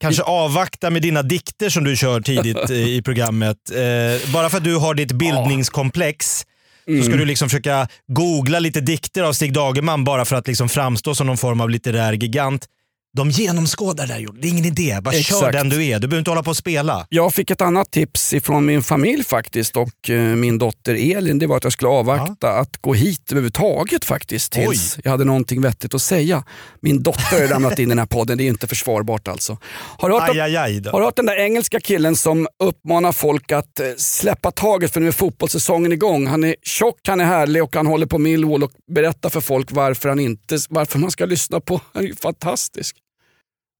kanske avvakta med dina dikter som du kör tidigt i, programmet. Eh, bara för att du har ditt bildningskomplex så ska du liksom försöka googla lite dikter av Stig Dagerman bara för att liksom framstå som någon form av litterär gigant. De genomskådar det där Jonas. Det är ingen idé. Bara kör Exakt. den du är. Du behöver inte hålla på och spela. Jag fick ett annat tips ifrån min familj faktiskt och eh, min dotter Elin. Det var att jag skulle avvakta att gå hit överhuvudtaget faktiskt tills Oj. jag hade någonting vettigt att säga. Min dotter har ramlat in i den här podden, det är inte försvarbart alltså. Har du hört, Aj, aj, aj har du hört den där engelska killen som uppmanar folk att eh, släppa taget för nu är fotbollssäsongen igång. Han är tjock, han är härlig och han håller på Millwall och berättar för folk varför, han inte, varför man ska lyssna på Han är ju fantastisk.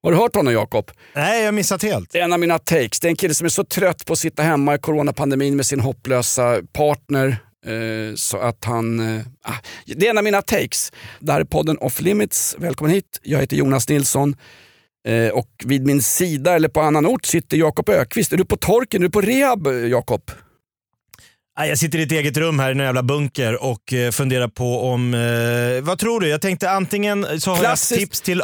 Har du hört honom Jakob? Nej, jag har missat helt. Det är en av mina takes. Det är en kille som är så trött på att sitta hemma i coronapandemin med sin hopplösa partner. Eh, så att han... Eh, ah, det är en av mina takes. Det här är podden Off Limits. Välkommen hit. Jag heter Jonas Nilsson. Eh, och vid min sida, eller på annan ort, sitter Jakob Ökvist. Är du på torken? Är du på rehab, eh, Jakob? Jag sitter i ett eget rum här i en jävla bunker och funderar på om... Vad tror du? Jag tänkte antingen så har Klassiskt. jag tips till...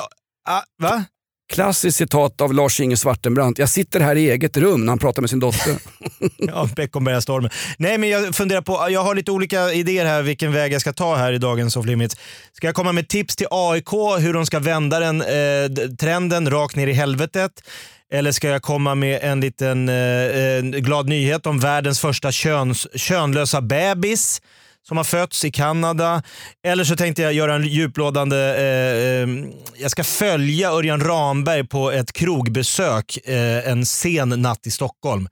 Ah, va? Klassiskt citat av Lars-Inge Svartenbrandt. Jag sitter här i eget rum när han pratar med sin dotter. Ja, Beckombergastormen. Nej, men jag funderar på, jag har lite olika idéer här vilken väg jag ska ta här i dagens Off Limits. Ska jag komma med tips till AIK hur de ska vända den eh, trenden rakt ner i helvetet? Eller ska jag komma med en liten eh, glad nyhet om världens första köns, könlösa bebis som har fötts i Kanada. Eller så tänkte jag göra en djuplådande... Eh, eh, jag ska följa Örjan Ramberg på ett krogbesök eh, en sen natt i Stockholm.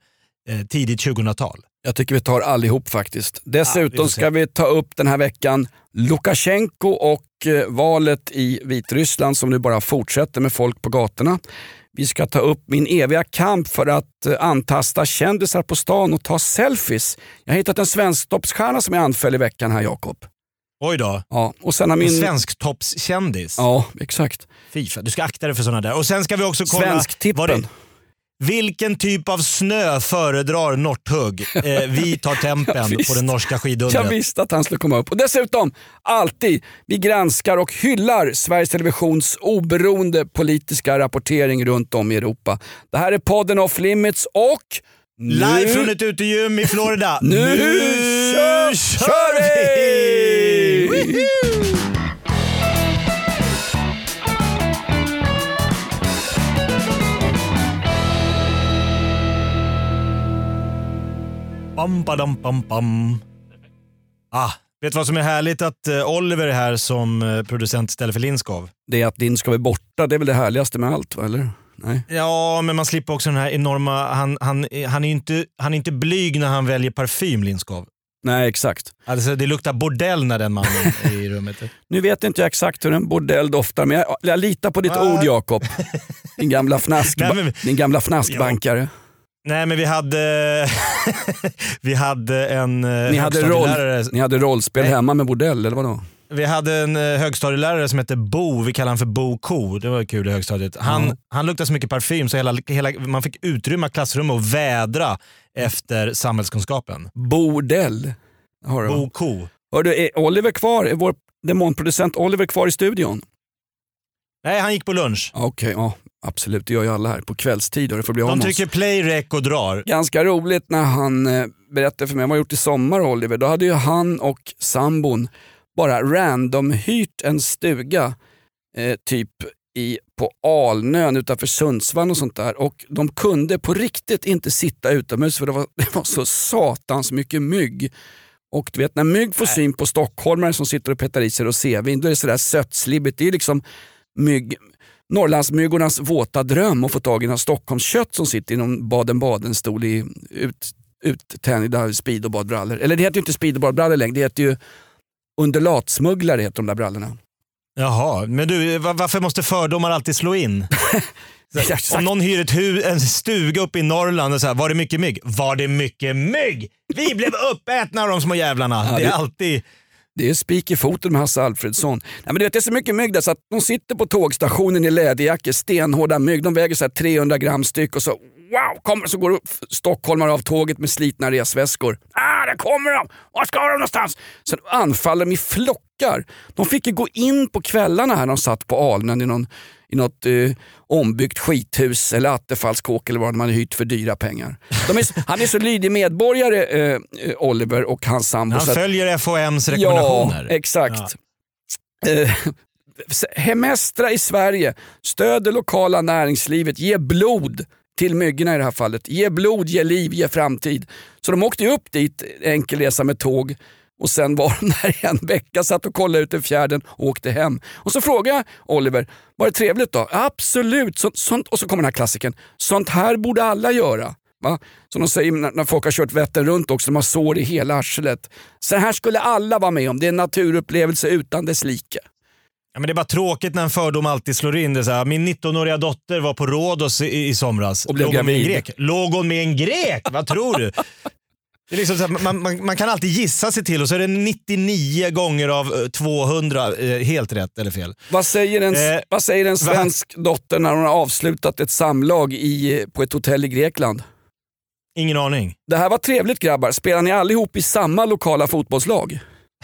Eh, tidigt 2000-tal. Jag tycker vi tar allihop faktiskt. Ja, vi Dessutom får se. ska vi ta upp den här veckan Lukasjenko och eh, valet i Vitryssland som nu bara fortsätter med folk på gatorna. Vi ska ta upp min eviga kamp för att eh, antasta kändisar på stan och ta selfies. Jag har hittat en svensktoppsstjärna som jag anföll i veckan här Jakob. Oj då. Ja, och sen har En min... svensk toppskändis. Ja, exakt. Fy fan, du ska akta dig för sådana där. Och sen ska vi också kolla... Svensktippen. Det- Vilken typ av snö föredrar Northug? Eh, vi tar tempen Jag på den norska Jag skidundret. visste att han skulle komma upp. Och dessutom, alltid, vi granskar och hyllar Sveriges Televisions oberoende politiska rapportering runt om i Europa. Det här är podden Off Limits och nu, Live från ett utegym i Florida. nu, kör, kör vi! Woohoo! Bam, badam, bam, bam. Ah, vet du vad som är härligt? Att eh, Oliver är här som eh, producent istället för Lindskov. Det är att din ska vara borta, det är väl det härligaste med allt, va? eller? Nej. Ja, men man slipper också den här enorma... Han, han, han, är inte, han är inte blyg när han väljer parfym, Lindskov. Nej, exakt. Alltså, det luktar bordell när den mannen är i rummet. Nu vet inte jag exakt hur en bordell doftar, men jag, jag litar på ditt Ah. ord Jakob. Din gamla, fnask, Nej, men- din gamla fnaskbankare. Nej, men vi hade, vi hade en eh, Ni hade, roll, ni hade rollspel Nej. hemma med bordell, eller vadå? Vi hade en eh, högstadielärare som hette Bo, vi kallar honom för Bo Ko. Det var kul i högstadiet. Han, Ja. han luktade så mycket parfym så hela, hela, man fick utrymma klassrummet och vädra efter samhällskunskapen. Bordell. Bo Ko. Hör du, är Oliver kvar? Är vår demonproducent Oliver kvar i studion? Nej, han gick på lunch. Okej, ja absolut. Det gör ju alla här på kvällstid och det får bli De trycker play, rec och drar. Ganska roligt när han eh, berättade för mig vad han gjort i sommar Oliver. Då hade ju han och sambon bara random hyrt en stuga eh, typ i, på Alnön utanför Sundsvall och sånt där. Och de kunde på riktigt inte sitta utomhus för det var, det var så satans mycket mygg. Och du vet när mygg får syn på stockholmare som sitter och petar i sig rosévin, då är det sådär sötslibbigt. Det är liksom mygg, Norrlandsmyggornas våta dröm att få tag i någon Stockholmskött som sitter i någon Baden-Baden-stol i ut, uttänjda speedobadbrallor. Eller det heter ju inte speedobadbrallor längre, det heter ju undulatsmugglare heter de där brallorna. Jaha, men du, va- varför måste fördomar alltid slå in? Om någon hyr ett hu- en stuga uppe i Norrland och så här, var det mycket mygg? Var det mycket mygg? Vi blev uppätna av de små jävlarna. det är alltid... Det är spik i foten med Hasse Alfredsson. Nej, men du vet, det är så mycket mygg där så att de sitter på tågstationen i läderjackor, stenhårda mygg. De väger så här 300 gram styck och så wow, kommer, så går upp stockholmare av tåget med slitna resväskor. Ah, där kommer de! Var ska de någonstans? Sen anfaller de i flockar. De fick ju gå in på kvällarna här när de satt på Alnön i, någon, i något eh, ombyggt skithus eller attefallskåk eller vad de hade hyrt för dyra pengar. De är, han är så lydig medborgare, eh, eh, Oliver och hans sambo. Han följer FHMs rekommendationer. Ja, exakt. Eh, Hemestra i Sverige, stöd det lokala näringslivet, ge blod till myggorna i det här fallet. Ge blod, ge liv, ge framtid. Så de åkte upp dit, enkel resa med tåg och sen var de där i en vecka, satt och kollade ut i fjärden och åkte hem. Och så frågade jag Oliver, var det trevligt då? Absolut, så, sånt, och så kommer den här klassiken. Sånt här borde alla göra. Va? Som de säger när, när folk har kört Vättern runt också, de har sår i hela arslet. Så här skulle alla vara med om, det är en naturupplevelse utan dess like. Ja, men det är bara tråkigt när en fördom alltid slår in. Det så här, min 19-åriga dotter var på Rhodos i, i somras. Och blev Låg hon med en gravid. grek? Låg hon med en grek? Vad tror du? Det är liksom så här, man, man, man kan alltid gissa sig till och så är det 99 gånger av eh, 200 eh, helt rätt eller fel. Vad säger en, Eh, vad säger en svensk dotter när hon har avslutat ett samlag i, på ett hotell i Grekland? Ingen aning. Det här var trevligt grabbar, spelar ni allihop i samma lokala fotbollslag?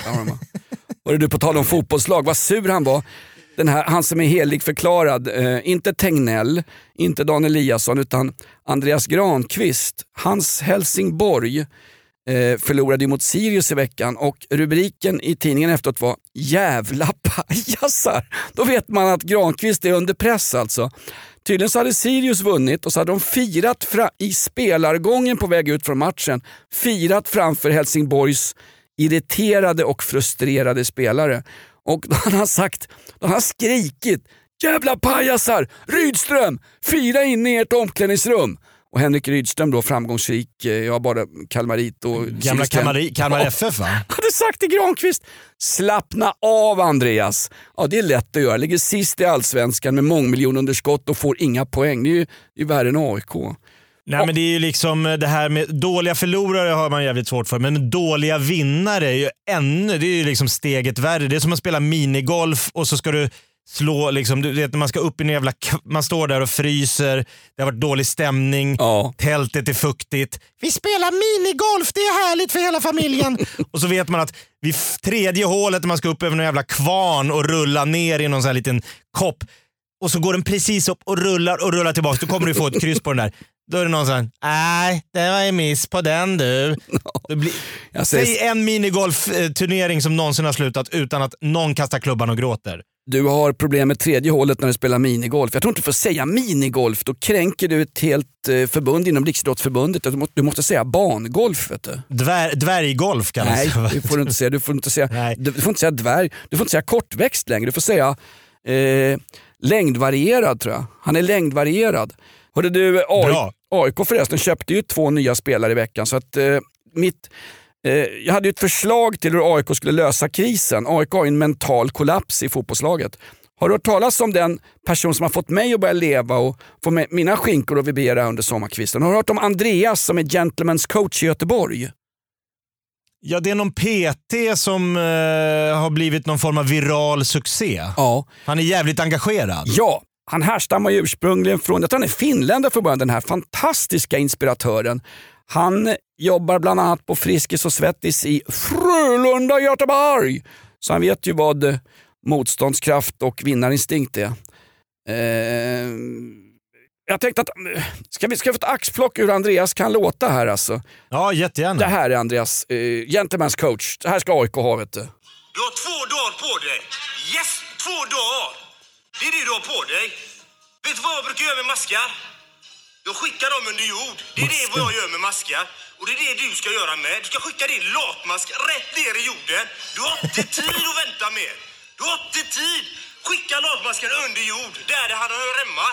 Ja, det du på tal om fotbollslag, vad sur han var. Den här, han som är helig förklarad, eh, inte Tegnell, inte Dan Eliasson utan Andreas Granqvist. Hans Helsingborg eh, förlorade ju mot Sirius i veckan och rubriken i tidningen efteråt var “Jävla pajasar”. Då vet man att Granqvist är under press alltså. Tydligen så hade Sirius vunnit och så hade de firat i spelargången på väg ut från matchen, firat framför Helsingborgs irriterade och frustrerade spelare. Och då har han sagt, då har han skrikit “Jävla pajasar! Rydström! Fira inne i ert omklädningsrum!” Och Henrik Rydström då framgångsrik, eh, ja bara Kalmarit och Gamla tränare. Kalmar, FF va? hade sagt till Granqvist, slappna av Andreas. Ja det är lätt att göra, ligger sist i allsvenskan med mångmiljonunderskott och får inga poäng. Det är ju, det är värre än AIK. Nej, men det är ju liksom det här med dåliga förlorare har man jävligt svårt för, men dåliga vinnare är ju ännu, det är ju liksom steget värre. Det är som att spela minigolf och så ska du slå, liksom, du vet när man ska upp i en jävla, man står där och fryser, det har varit dålig stämning, Ja. tältet är fuktigt. Vi spelar minigolf, det är härligt för hela familjen. och så vet man att vid tredje hålet när man ska upp över någon jävla kvarn och rulla ner i någon sån här liten kopp och så går den precis upp och rullar och rullar tillbaka. Då kommer du få ett kryss på den där. Då är det någon som nej det var en miss på den du. Det blir, säger- säg en minigolfturnering som någonsin har slutat utan att någon kastar klubban och gråter. Du har problem med tredje hålet när du spelar minigolf. Jag tror inte du får säga minigolf, då kränker du ett helt eh, förbund inom Riksidrottsförbundet. Du måste, du måste säga bangolf. Vet du. Dvär, dvärggolf kallas Nej, det. får du inte säga. Du får inte säga, Nej. du, du får inte säga dvärg, du får inte säga kortväxt längre. Du får säga eh, längdvarierad tror jag. Han är längdvarierad. Hörde du, AI, Bra. AIK förresten köpte ju två nya spelare i veckan. Så att, eh, mitt, eh, jag hade ju ett förslag till hur AIK skulle lösa krisen. AIK har ju en mental kollaps i fotbollslaget. Har du hört talas om den person som har fått mig att börja leva och få mina skinkor att vibrera under sommarkvisten? Har du hört om Andreas som är gentleman's coach i Göteborg? Ja, det är någon PT som eh, har blivit någon form av viral succé. Ja. Han är jävligt engagerad. Ja, han härstammar ju ursprungligen från, jag tror han är finländare för början, den här fantastiska inspiratören. Han jobbar bland annat på Friskis och Svettis i Frölunda, Göteborg. Så han vet ju vad motståndskraft och vinnarinstinkt är. Eh, jag tänkte att, ska vi, ska vi få ett axplock hur Andreas kan låta här alltså? Ja, jättegärna. Det här är Andreas, eh, gentleman's coach. Det här ska AIK ha vet du. Du har två dagar på dig. Yes, två dagar. Det är det du har på dig. Vet du vad jag brukar göra med maskar? Jag skickar dem under jord. Det är det vad jag gör med maskar. Och det är det du ska göra med. Du ska skicka din latmask rätt ner i jorden. Du har inte tid att vänta mer. Du har inte tid. Skicka latmasken under jord, där det han hör hemma.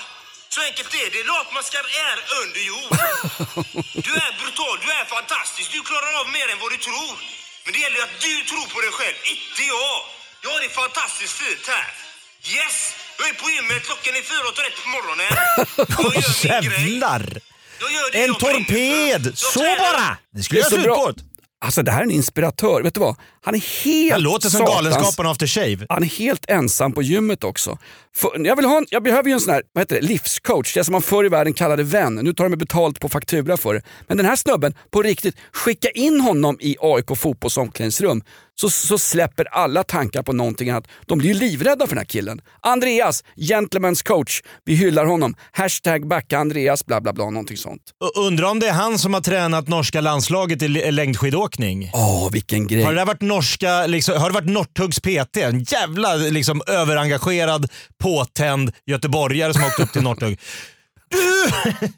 Så enkelt är det. Latmaskar är under jord. Du är brutal, du är fantastisk. Du klarar av mer än vad du tror. Men det gäller att du tror på dig själv, inte jag. Jag har det fantastiskt fint här. Yes! Jag är på gymmet, klockan är 4.30 på morgonen. Jag gör min grej. Jävlar! Jag gör det En jag brinner för. torped! Jag Så tränar. bara! Det skulle jag så slut bra. på. Alltså det här är en inspiratör. Vet du vad? Han är helt Han låter som satans- Galenskaparna After Shave. Han är helt ensam på gymmet också. För, jag, vill ha en, jag behöver ju en sån här vad heter det, livscoach, det som man förr i världen kallade vän. Nu tar de betalt på faktura för det. Men den här snubben, på riktigt, skicka in honom i AIK fotbolls omklädningsrum så, så släpper alla tankar på någonting annat. De blir ju livrädda för den här killen. Andreas, gentlemen's coach. Vi hyllar honom. Hashtag backa Andreas, bla bla bla, någonting sånt. Undrar om det är han som har tränat norska landslaget i längdskidåkning? Åh, vilken grej. Har det varit norska, liksom, har det varit Northuggs PT? En jävla liksom, överengagerad, påtänd göteborgare som har åkt upp till Northug. Du!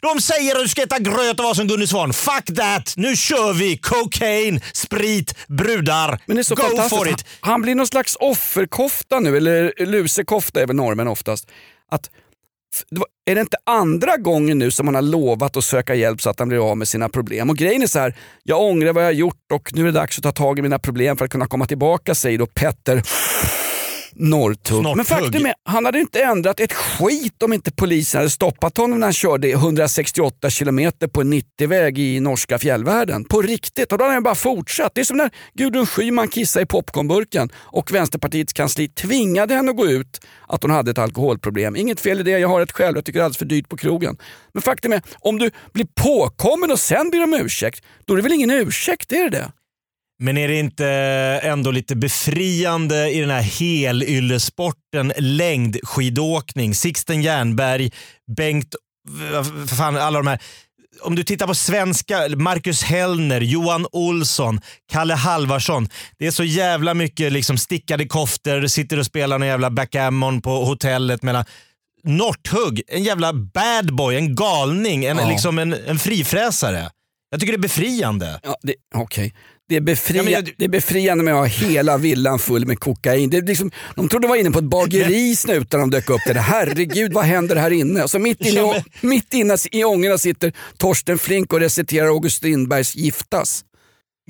De säger att du ska äta gröt och vara som Gunde Svan. Fuck that! Nu kör vi! Cocaine, sprit, brudar. Men det är så Go for it! han blir någon slags offerkofta nu, eller lusekofta är väl normen oftast. Att, är det inte andra gången nu som han har lovat att söka hjälp så att han blir av med sina problem? Och grejen är så här, jag ångrar vad jag har gjort och nu är det dags att ta tag i mina problem för att kunna komma tillbaka, säger då Petter Norrtugg. Men faktum är, han hade inte ändrat ett skit om inte polisen hade stoppat honom när han körde 168 km på en 90-väg i norska fjällvärlden. På riktigt. Och då hade han bara fortsatt. Det är som när Gudrun Schyman kissade i popcornburken och Vänsterpartiets kansli tvingade henne att gå ut att hon hade ett alkoholproblem. Inget fel i det, jag har ett själv. Jag tycker det är alldeles för dyrt på krogen. Men faktum är, om du blir påkommen och sen ber om ursäkt, då är det väl ingen ursäkt? Är det det? Men är det inte ändå lite befriande i den här helylesporten längdskidåkning? Sixten Jernberg, Bengt, fan, alla de här. Om du tittar på svenska, Marcus Hellner, Johan Olsson, Kalle Halvarsson. Det är så jävla mycket liksom stickade koftor, sitter och spelar någon jävla backgammon på hotellet mellan Northugg, en jävla bad boy, en galning, en, Ja. liksom en, en frifräsare. Jag tycker det är befriande. Ja, okej. Det, är befria, Ja, men jag- det är befriande med att ha hela villan full med kokain. Det är liksom, de trodde de var inne på ett bageri snuten när de dök upp där. Herregud, vad händer här inne? Och så mitt inne, Ja, i, mitt inne i ångorna sitter Torsten Flink och reciterar August Strindbergs Giftas.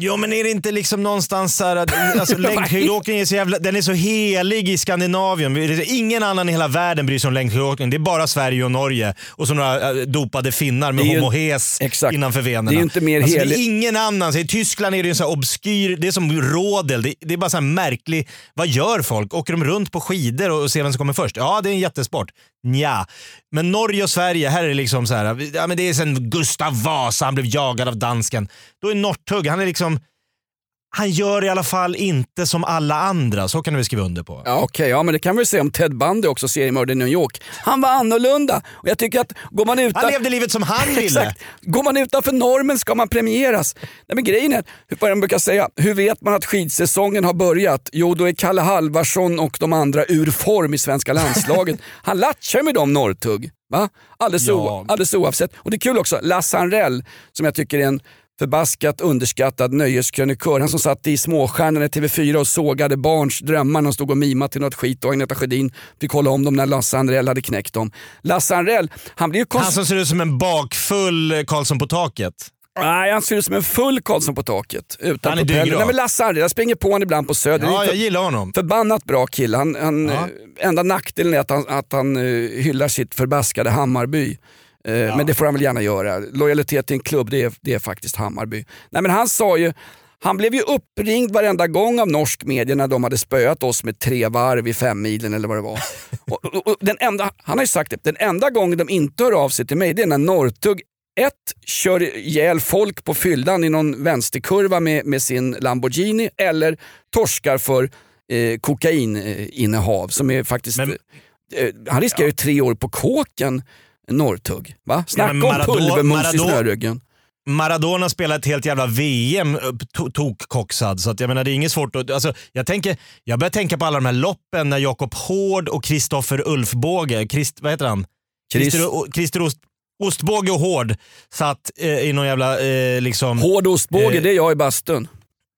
Jo men är det inte liksom någonstans så här att alltså, längdskidåkning är så jävla, den är så helig i Skandinavien. Ingen annan i hela världen bryr sig om längdskidåkning. Det är bara Sverige och Norge och så några äh, dopade finnar med ju- homohes exakt. innanför venerna. Det är inte mer alltså, helig- ingen annan. Så I Tyskland är det ju en så här obskyr, det är som rådel. Det, det är bara så här märklig, vad gör folk? Åker de runt på skidor och ser vem som kommer först? Ja, det är en jättesport. Nja. Men Norge och Sverige, här är det liksom så här, ja, men det är sen Gustav Vasa, han blev jagad av dansken. Då är Northug, han är liksom han gör i alla fall inte som alla andra. Så kan du skriva under på. Ja, Okej, ja, men det kan vi säga om Ted Bundy också, seriemördare i New York. Han var annorlunda och jag tycker att går man utan... Han levde livet som han ville. Exakt. Går man utanför normen ska man premieras. Nej, men grejen är, vad de brukar säga, hur vet man att skidsäsongen har börjat? Jo, då är Kalle Halvarsson och de andra ur form i svenska landslaget. Han latchar med dem Norrtugg. Va? Alldeles, Ja. o, alldeles oavsett. Och det är kul också, Lasse Anrell som jag tycker är en förbaskat underskattad nöjeskrönikör. Han som satt i Småstjärnorna i TV4 och sågade barns drömmar när de stod och mimade till något skit och Agneta Sjödin fick hålla om dem när Lasse Anrell hade knäckt dem. Lasse Anrell, han blir ju Han som ser ut som en bakfull Karlsson på taket. Nej, han ser ut som en full Karlsson på taket. Utan Han är dyngrak. Nej, men Lasse Anrell, jag springer på honom ibland på Söder. Ja, jag gillar honom. Förbannat bra kille. Han, han, Ja. eh, Enda nackdelen är att han, att han eh, hyllar sitt förbaskade Hammarby. Eh, Men det får han väl gärna göra. Lojalitet till en klubb, det är, det är faktiskt Hammarby. Nej, men han sa ju, han blev ju uppringd varenda gång av norsk media när de hade spöat oss med tre varv i femmilen eller vad det var. och, och, och den enda, han har ju sagt det, den enda gången de inte hör av sig till mig det är när Norrtugg ett, kör ihjäl folk på fyllan i någon vänsterkurva med, med sin Lamborghini eller torskar för eh, kokaininnehav som är faktiskt... Men- eh, han riskerar ju tre år på kåken, Norrtugg. Va? Snacka om Maradona- pulvermos i Maradona- snöryggen. Maradona spelade ett helt jävla VM to- tokkoxad. Så att jag menar, det är inget svårt att... Alltså, jag, tänker, jag börjar tänka på alla de här loppen när Jakob Hård och Kristoffer Ulfbåge, Christ, vad heter han? Chris- Christer, Christer Ost, Ostbåge och Hård satt eh, i någon jävla... Eh, liksom, Hård ostbåge, Eh, det är jag i bastun.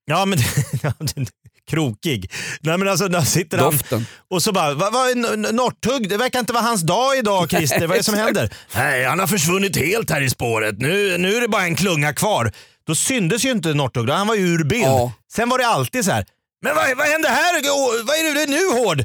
Ja, men krokig. Nej men alltså, där sitter han Doften. och så bara, vad, N- Northug? Det verkar inte vara hans dag idag Christer. Vad är det som händer? Nej, han har försvunnit helt här i spåret. Nu, nu är det bara en klunga kvar. Då syndes ju inte Northug, han var ju ur bild. Ja. Sen var det alltid så här, men vad, vad händer här? Vad är det nu Hård?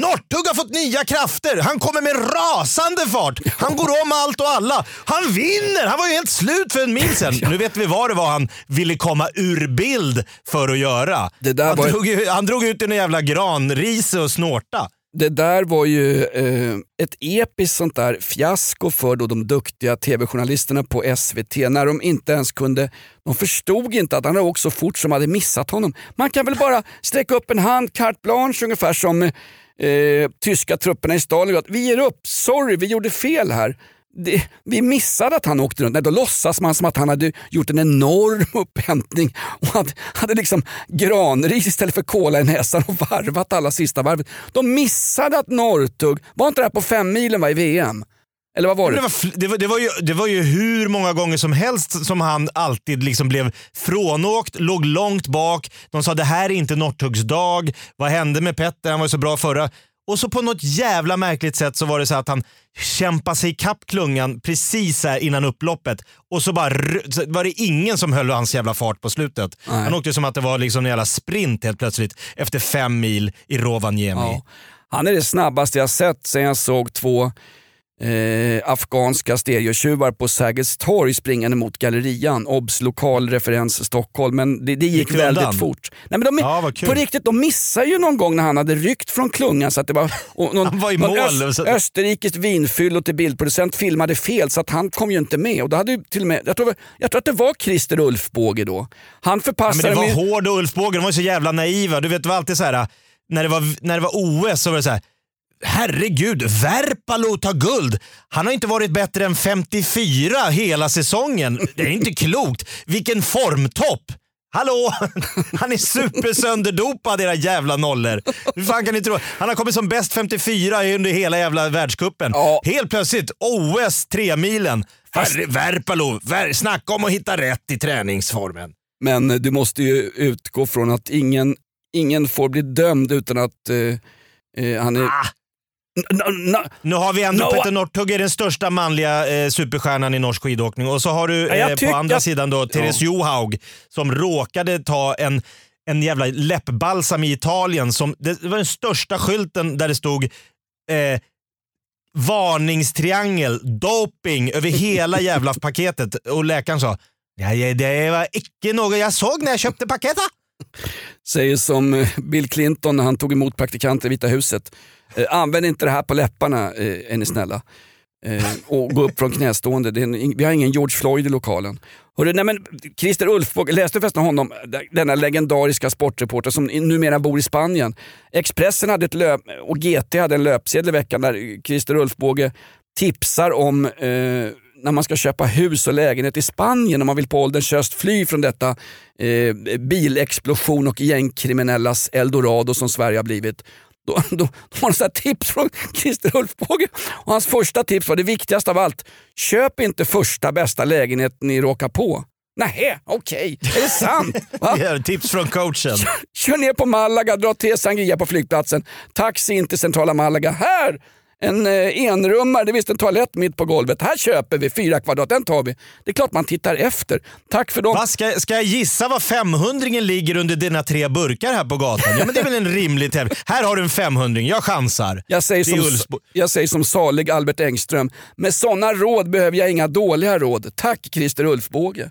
Northug har fått nya krafter. Han kommer med rasande fart. Han går om allt och alla. Han vinner! Han var ju helt slut för en mil sedan. Nu vet vi vad det var han ville komma ur bild för att göra. Han, var- drog, han drog ut en jävla granris och snorta. Det där var ju eh, ett episkt sånt där fiasko för då de duktiga tv-journalisterna på SVT när de inte ens kunde, de förstod inte att han hade åkt så fort som hade missat honom. Man kan väl bara sträcka upp en hand, carte blanche ungefär som eh, tyska trupperna i Stalingrad. Vi ger upp, sorry vi gjorde fel här. Det, vi missade att han åkte runt. Nej, då låtsas man som att han hade gjort en enorm upphämtning och hade, hade liksom granris istället för kola i näsan och varvat alla sista varvet. De missade att Norrtug, var inte det här på fem milen va, i VM? Eller vad var det? Det var, det, var, det, var ju, det var ju hur många gånger som helst som han alltid liksom blev frånåkt, låg långt bak. De sa det här är inte Northugs dag. Vad hände med Petter? Han var ju så bra förra. Och så på något jävla märkligt sätt så var det så att han kämpade sig ikapp klungan precis här innan upploppet och så bara så var det ingen som höll hans jävla fart på slutet. Han åkte som att det var liksom en jävla sprint helt plötsligt efter fem mil i Rovaniemi. Ja. Han är det snabbaste jag sett sen jag såg två eh, afghanska stereotjuvar på Sergels torg springande mot Gallerian. Obs! Lokal referens Stockholm, men det, det gick, Gick väldigt undan? fort. Nej, men de, Ja, på riktigt, de missade ju någon gång när han hade ryckt från klungan så att det var... Och någon, Han var i mål. Öst, österrikiskt vinfyllo till bildproducent filmade fel så att han kom ju inte med. Och då hade till och med, jag, tror, jag tror att det var Christer Ulfbåge då. Han Ja, förpassade men det var med- hård och Ulf Båge, de var ju så jävla naiva. Du vet, det var alltid så här, när det var, när det var OS så var det så här. Herregud, Verpalo tar guld. Han har inte varit bättre än 54 hela säsongen. Det är inte klokt. Vilken formtopp! Hallå! Han är supersönderdopad era jävla nollor. Hur fan kan ni tro? Han har kommit som bäst 54 under hela jävla världscupen. Ja. Helt plötsligt, OS tremilen. Herre, Verpalo, ver, snacka om att hitta rätt i träningsformen. Men eh, du måste ju utgå från att ingen, ingen får bli dömd utan att eh, eh, han är... Ah. N- n- n- Nu har vi ändå No. Petter Northug är den största manliga eh, superstjärnan i norsk skidåkning och så har du Ja, eh, på andra att- sidan då Therese Johaug som råkade ta en, en jävla läppbalsam i Italien. Som, det var den största skylten där det stod eh, varningstriangel, doping över hela jävla paketet och läkaren sa Ja, ja, det var icke något jag såg när jag köpte paketet. Säger som eh, Bill Clinton när han tog emot praktikanter i Vita huset. Eh, använd inte det här på läpparna eh, är ni snälla. Eh, och gå upp från knästående. Det är en, vi har ingen George Floyd i lokalen. Hörru, nej men, Christer Ulfbåge, läste du förresten honom, denna legendariska sportreporter som numera bor i Spanien. Expressen hade ett löp, och GT hade en löpsedel i veckan där Christer Ulfbåge tipsar om eh, när man ska köpa hus och lägenhet i Spanien om man vill på ålderns höst fly från detta eh, bilexplosion och gängkriminellas eldorado som Sverige har blivit. Då, då, då det så här tips från Christer Ulfbåge och hans första tips var det viktigaste av allt. Köp inte första bästa lägenhet ni råkar på. Nej, okej, är det sant? Va? Ja, tips från coachen. Kör ner på Malaga, dra till sangria på flygplatsen. Taxi in till centrala Malaga. Här! En eh, enrummare, det visst en toalett mitt på golvet. Här köper vi fyra kvadrat, den tar vi. Det är klart man tittar efter. Tack för dem. Va, ska, ska jag gissa vad 500 ligger under dina tre burkar här på gatan? Ja, men det är väl en rimlig tävling. Här har du en 500 jag chansar. Jag säger, som, jag säger som salig Albert Engström. Med sådana råd behöver jag inga dåliga råd. Tack Christer Ulfbåge.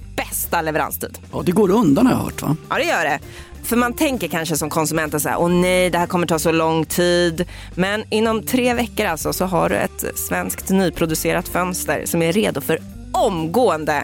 bästa leveranstid. Ja, det går undan har jag hört va? Ja, det gör det. För man tänker kanske som konsument så här, åh nej, det här kommer ta så lång tid. Men inom tre veckor alltså så har du ett svenskt nyproducerat fönster som är redo för omgående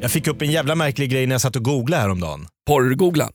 Jag fick upp en jävla märklig grej när jag satt och googlade häromdagen. Porrgoogla?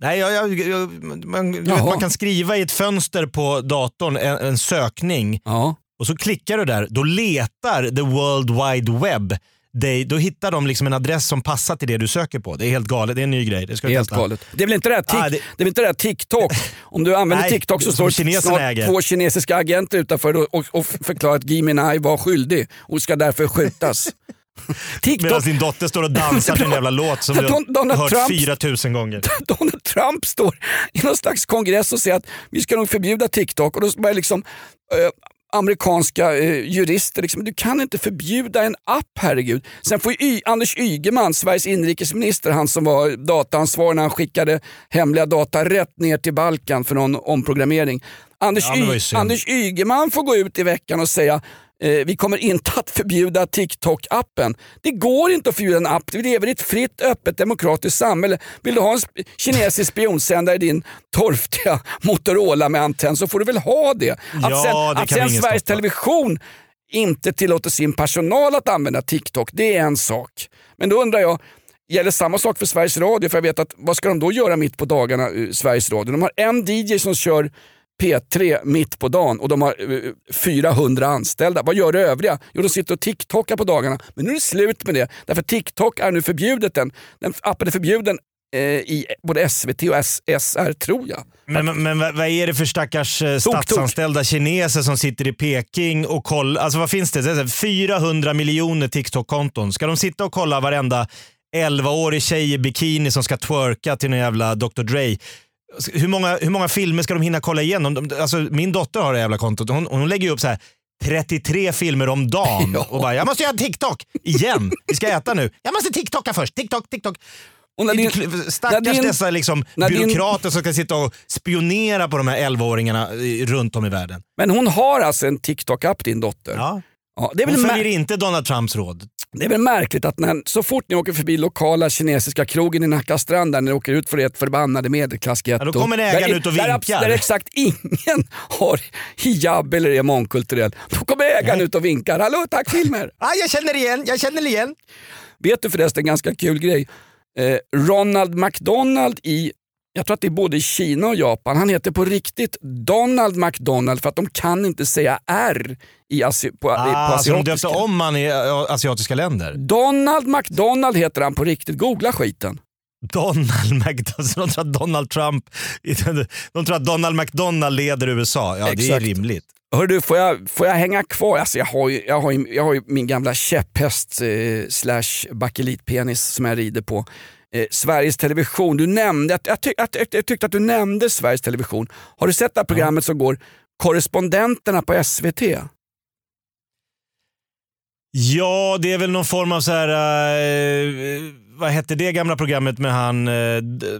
Nej, jag, jag, jag, man, du vet, man kan skriva i ett fönster på datorn en, en sökning Ja. och så klickar du där. Då letar the world wide web dig. Då hittar de liksom en adress som passar till det du söker på. Det är helt galet. Det är en ny grej. Det ska Helt galet. Det är väl inte det här, tik- Ah, det- det... inte det här TikTok? Om du använder Nej, TikTok så står snart äger. två kinesiska agenter utanför och, och, förklarar att Gui Minhai var skyldig och ska därför skjutas. Medan TikTok, din dotter står och dansar till en jävla låt som du Donald har hört Trump- 4000 gånger. Donald Trump står i någon slags kongress och säger att vi ska nog förbjuda TikTok och då börjar liksom eh, amerikanska eh, jurister, liksom, du kan inte förbjuda en app herregud. Sen får Anders Ygeman, Sveriges inrikesminister, han som var dataansvarig när han skickade hemliga data rätt ner till Balkan för någon omprogrammering. Anders, Ja. Anders Ygeman får gå ut i veckan och säga eh, vi kommer inte att förbjuda TikTok-appen. Det går inte att förbjuda en app. Vi lever i ett fritt, öppet, demokratiskt samhälle. Vill du ha en kinesisk spionsändare i din torftiga Motorola med antenn så får du väl ha det. Att Ja, sen, det att sen Sveriges stoppa. Television inte tillåter sin personal att använda TikTok, det är en sak. Men då undrar jag, Gäller samma sak för Sveriges Radio? För jag vet att vad ska de då göra mitt på dagarna, eh, Sveriges Radio? De har en DJ som kör P3 mitt på dagen och de har eh, 400 anställda. Vad gör det övriga? Jo, de sitter och TikTokar på dagarna. Men nu är det slut med det. Därför TikTok är nu förbjudet. Den, den appen är förbjuden eh, i både SVT och SR tror jag. Men, men, men vad är det för stackars eh, tok. statsanställda kineser som sitter i Peking och kollar? Alltså vad finns det? det? är så här 400 miljoner TikTok-konton. Ska de sitta och kolla varenda 11-årig tjej i bikini som ska twerka till någon jävla Dr Dre? Hur många, hur många filmer ska de hinna kolla igenom? De, alltså, min dotter har det jävla kontot hon, hon lägger ju upp så här 33 filmer om dagen Ja. och bara “jag måste göra TikTok igen, vi ska äta nu, jag måste TikToka först, TikTok, TikTok”. Och när din- Stackars när din- dessa liksom när din- byråkrater som ska sitta och spionera på de här 11-åringarna i- runt om i världen. Men hon har alltså en TikTok-app din dotter. Ja. Ja, det, är väl Hon följer inte Donald Trumps råd. Det är väl märkligt att när, så fort ni åker förbi lokala kinesiska krogen i Nacka strand där ni åker ut för ert förbannade medelklassgetto. Ja, då kommer ägaren där, ut och där, vinkar. Där exakt ingen har hijab eller är mångkulturell. Då kommer ägaren ut och vinkar. Hallå tack filmer! Ah, jag känner igen, jag känner igen. Vet du förresten en ganska kul grej? Eh, Ronald McDonald i, jag tror att det är både i Kina och Japan, han heter på riktigt Donald McDonald för att de kan inte säga R i asi, på, på Ah, så de döpte asiatiska. om han i asiatiska länder. Donald McDonald heter han på riktigt, googla skiten. Donald McDonald, de tror att Donald Trump, de tror att Donald McDonald leder USA. Ja, det är Exakt. rimligt. Hör du, får jag, får jag hänga kvar? Alltså jag, har ju, jag, har ju, jag har min gamla käpphäst eh, slash bakelitpenis som jag rider på. Eh, Sveriges Television, du nämnde, jag, ty, jag, jag, jag tyckte att du nämnde Sveriges Television. Har du sett det här programmet som går Korrespondenterna på SVT? Ja, det är väl någon form av så här... eh, vad hette det gamla programmet med han... eh,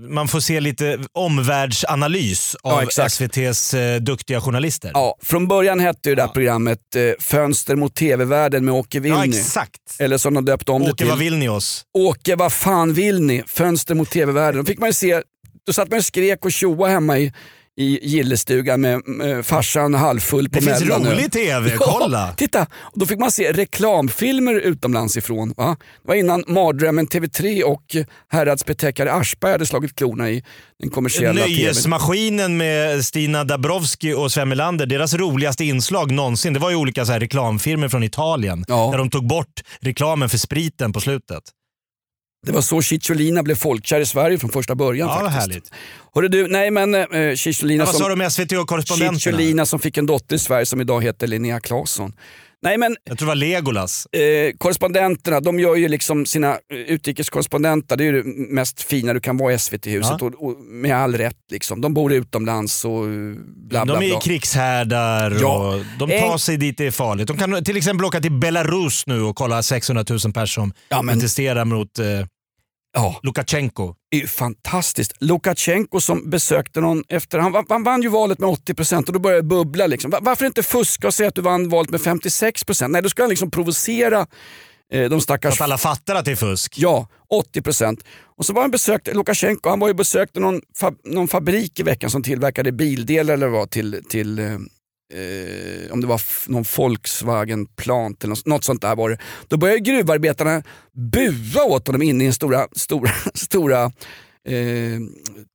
man får se lite omvärldsanalys av Ja. SVTs eh, duktiga journalister. Ja, från början hette ju det här programmet eh, Fönster mot TV-världen med Åke Wilny. Ja, exakt. Eller som de döpte om det Åke, till. vad vill ni oss? Åke, vad fan vill ni? Fönster mot TV-världen. Då fick man ju se, då satt man och skrek och tjoa hemma i, i gillestugan med eh, farsan halvfull på Det finns Mellanö. rolig TV, kolla. Ja, titta, och då fick man se reklamfilmer utomlands ifrån. Va? Det var innan Mardrömmen TV3 och häradsbetäckare Aschberg hade slagit klorna i den kommersiella. Nöjesmaskinen med Stina Dabrowski och Sven Melander, deras roligaste inslag någonsin, det var ju olika så här reklamfilmer från Italien. Där de tog bort reklamen för spriten på slutet. Det var så Cicciolina blev folkkär i Sverige från första början Ja, faktiskt. härligt. Hörru du, nej men eh, Cicciolina Ja, som... SVT och? Cicciolina som fick en dotter i Sverige som idag heter Linnea Claesson. Nej men... Jag tror det var Legolas. Eh, korrespondenterna, de gör ju liksom sina eh, utrikeskorrespondenter, det är ju det mest fina du kan vara i SVT-huset Ja. och, och med all rätt. Liksom. De bor utomlands och eh, bla bla de är bla. krigshärdar Ja. och de tar En- sig dit det är farligt. De kan till exempel åka till Belarus nu och kolla 600 000 personer som protesterar mot eh, Lukasjenko. Det är ju fantastiskt. Lukasjenko som besökte någon efter, han, han vann ju valet med 80% och då började det bubbla. Liksom. Va- Varför inte fuska och säga att du vann valet med 56%? Nej, då ska han liksom provocera eh, de stackars... Så att alla fattar att det är fusk? Ja, 80%. Och så var han besökt, Lukasjenko, han var ju besökte någon, fab, någon fabrik i veckan som tillverkade bildelar eller vad till, till eh, eh, om det var någon Volkswagen Plant eller något, något sånt där var det. Då började gruvarbetarna bua åt honom inne i den stora, stora, stora eh,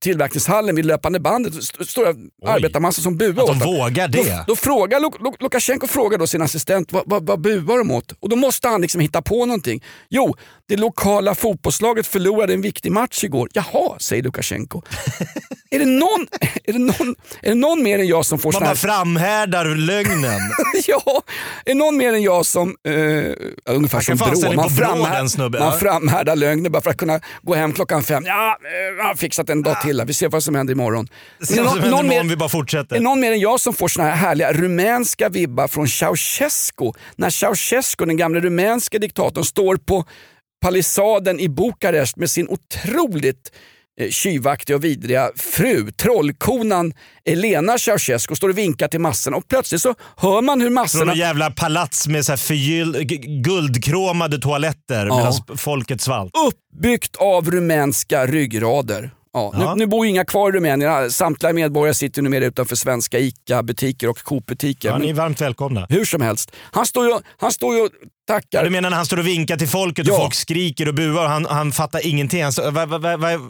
tillverkningshallen vid löpande bandet. St- Stora arbetarmassor som Att de åt honom. vågar det. Då, då frågar Luk- Luk- Lukasjenko frågar då sin assistent vad, vad, vad buar de åt? Och då måste han liksom hitta på någonting. Jo, det lokala fotbollslaget förlorade en viktig match igår. Jaha, säger Lukasjenko. är, det någon, är, det någon, är det någon mer än jag som får Man bara här... framhärdar lögnen. ja, är det någon mer än jag som, eh, ungefär som Brå, man, framhär, man framhärdar lögner bara för att kunna gå hem klockan fem. Ja, jag har fixat en dag till här. vi ser vad som händer imorgon. Se Men vad är som någon- händer någon imorgon, mer- vi bara fortsätter. någon mer än jag som får såna här härliga rumänska vibbar från Ceausescu? När Ceausescu, den gamla rumänska diktatorn, står på palissaden i Bukarest med sin otroligt eh, tjuvaktiga och vidriga fru, trollkonan Elena Ceausescu, står och vinkar till massorna och plötsligt så hör man hur Från massorna... någon jävla palats med så förgyll, guldkromade toaletter Ja. medan folket svalt. Uppbyggt av rumänska ryggrader. Ja, Ja. Nu, nu bor ju inga kvar i Rumänien. Samtliga medborgare sitter numera utanför svenska ICA-butiker och Coop-butiker. Ja, ni är varmt välkomna. Hur som helst. Han står ju, han står ju och tackar. Du menar när han står och vinkar till folket och Ja. folk skriker och buar och han, han fattar ingenting. Han står, vad, vad, vad,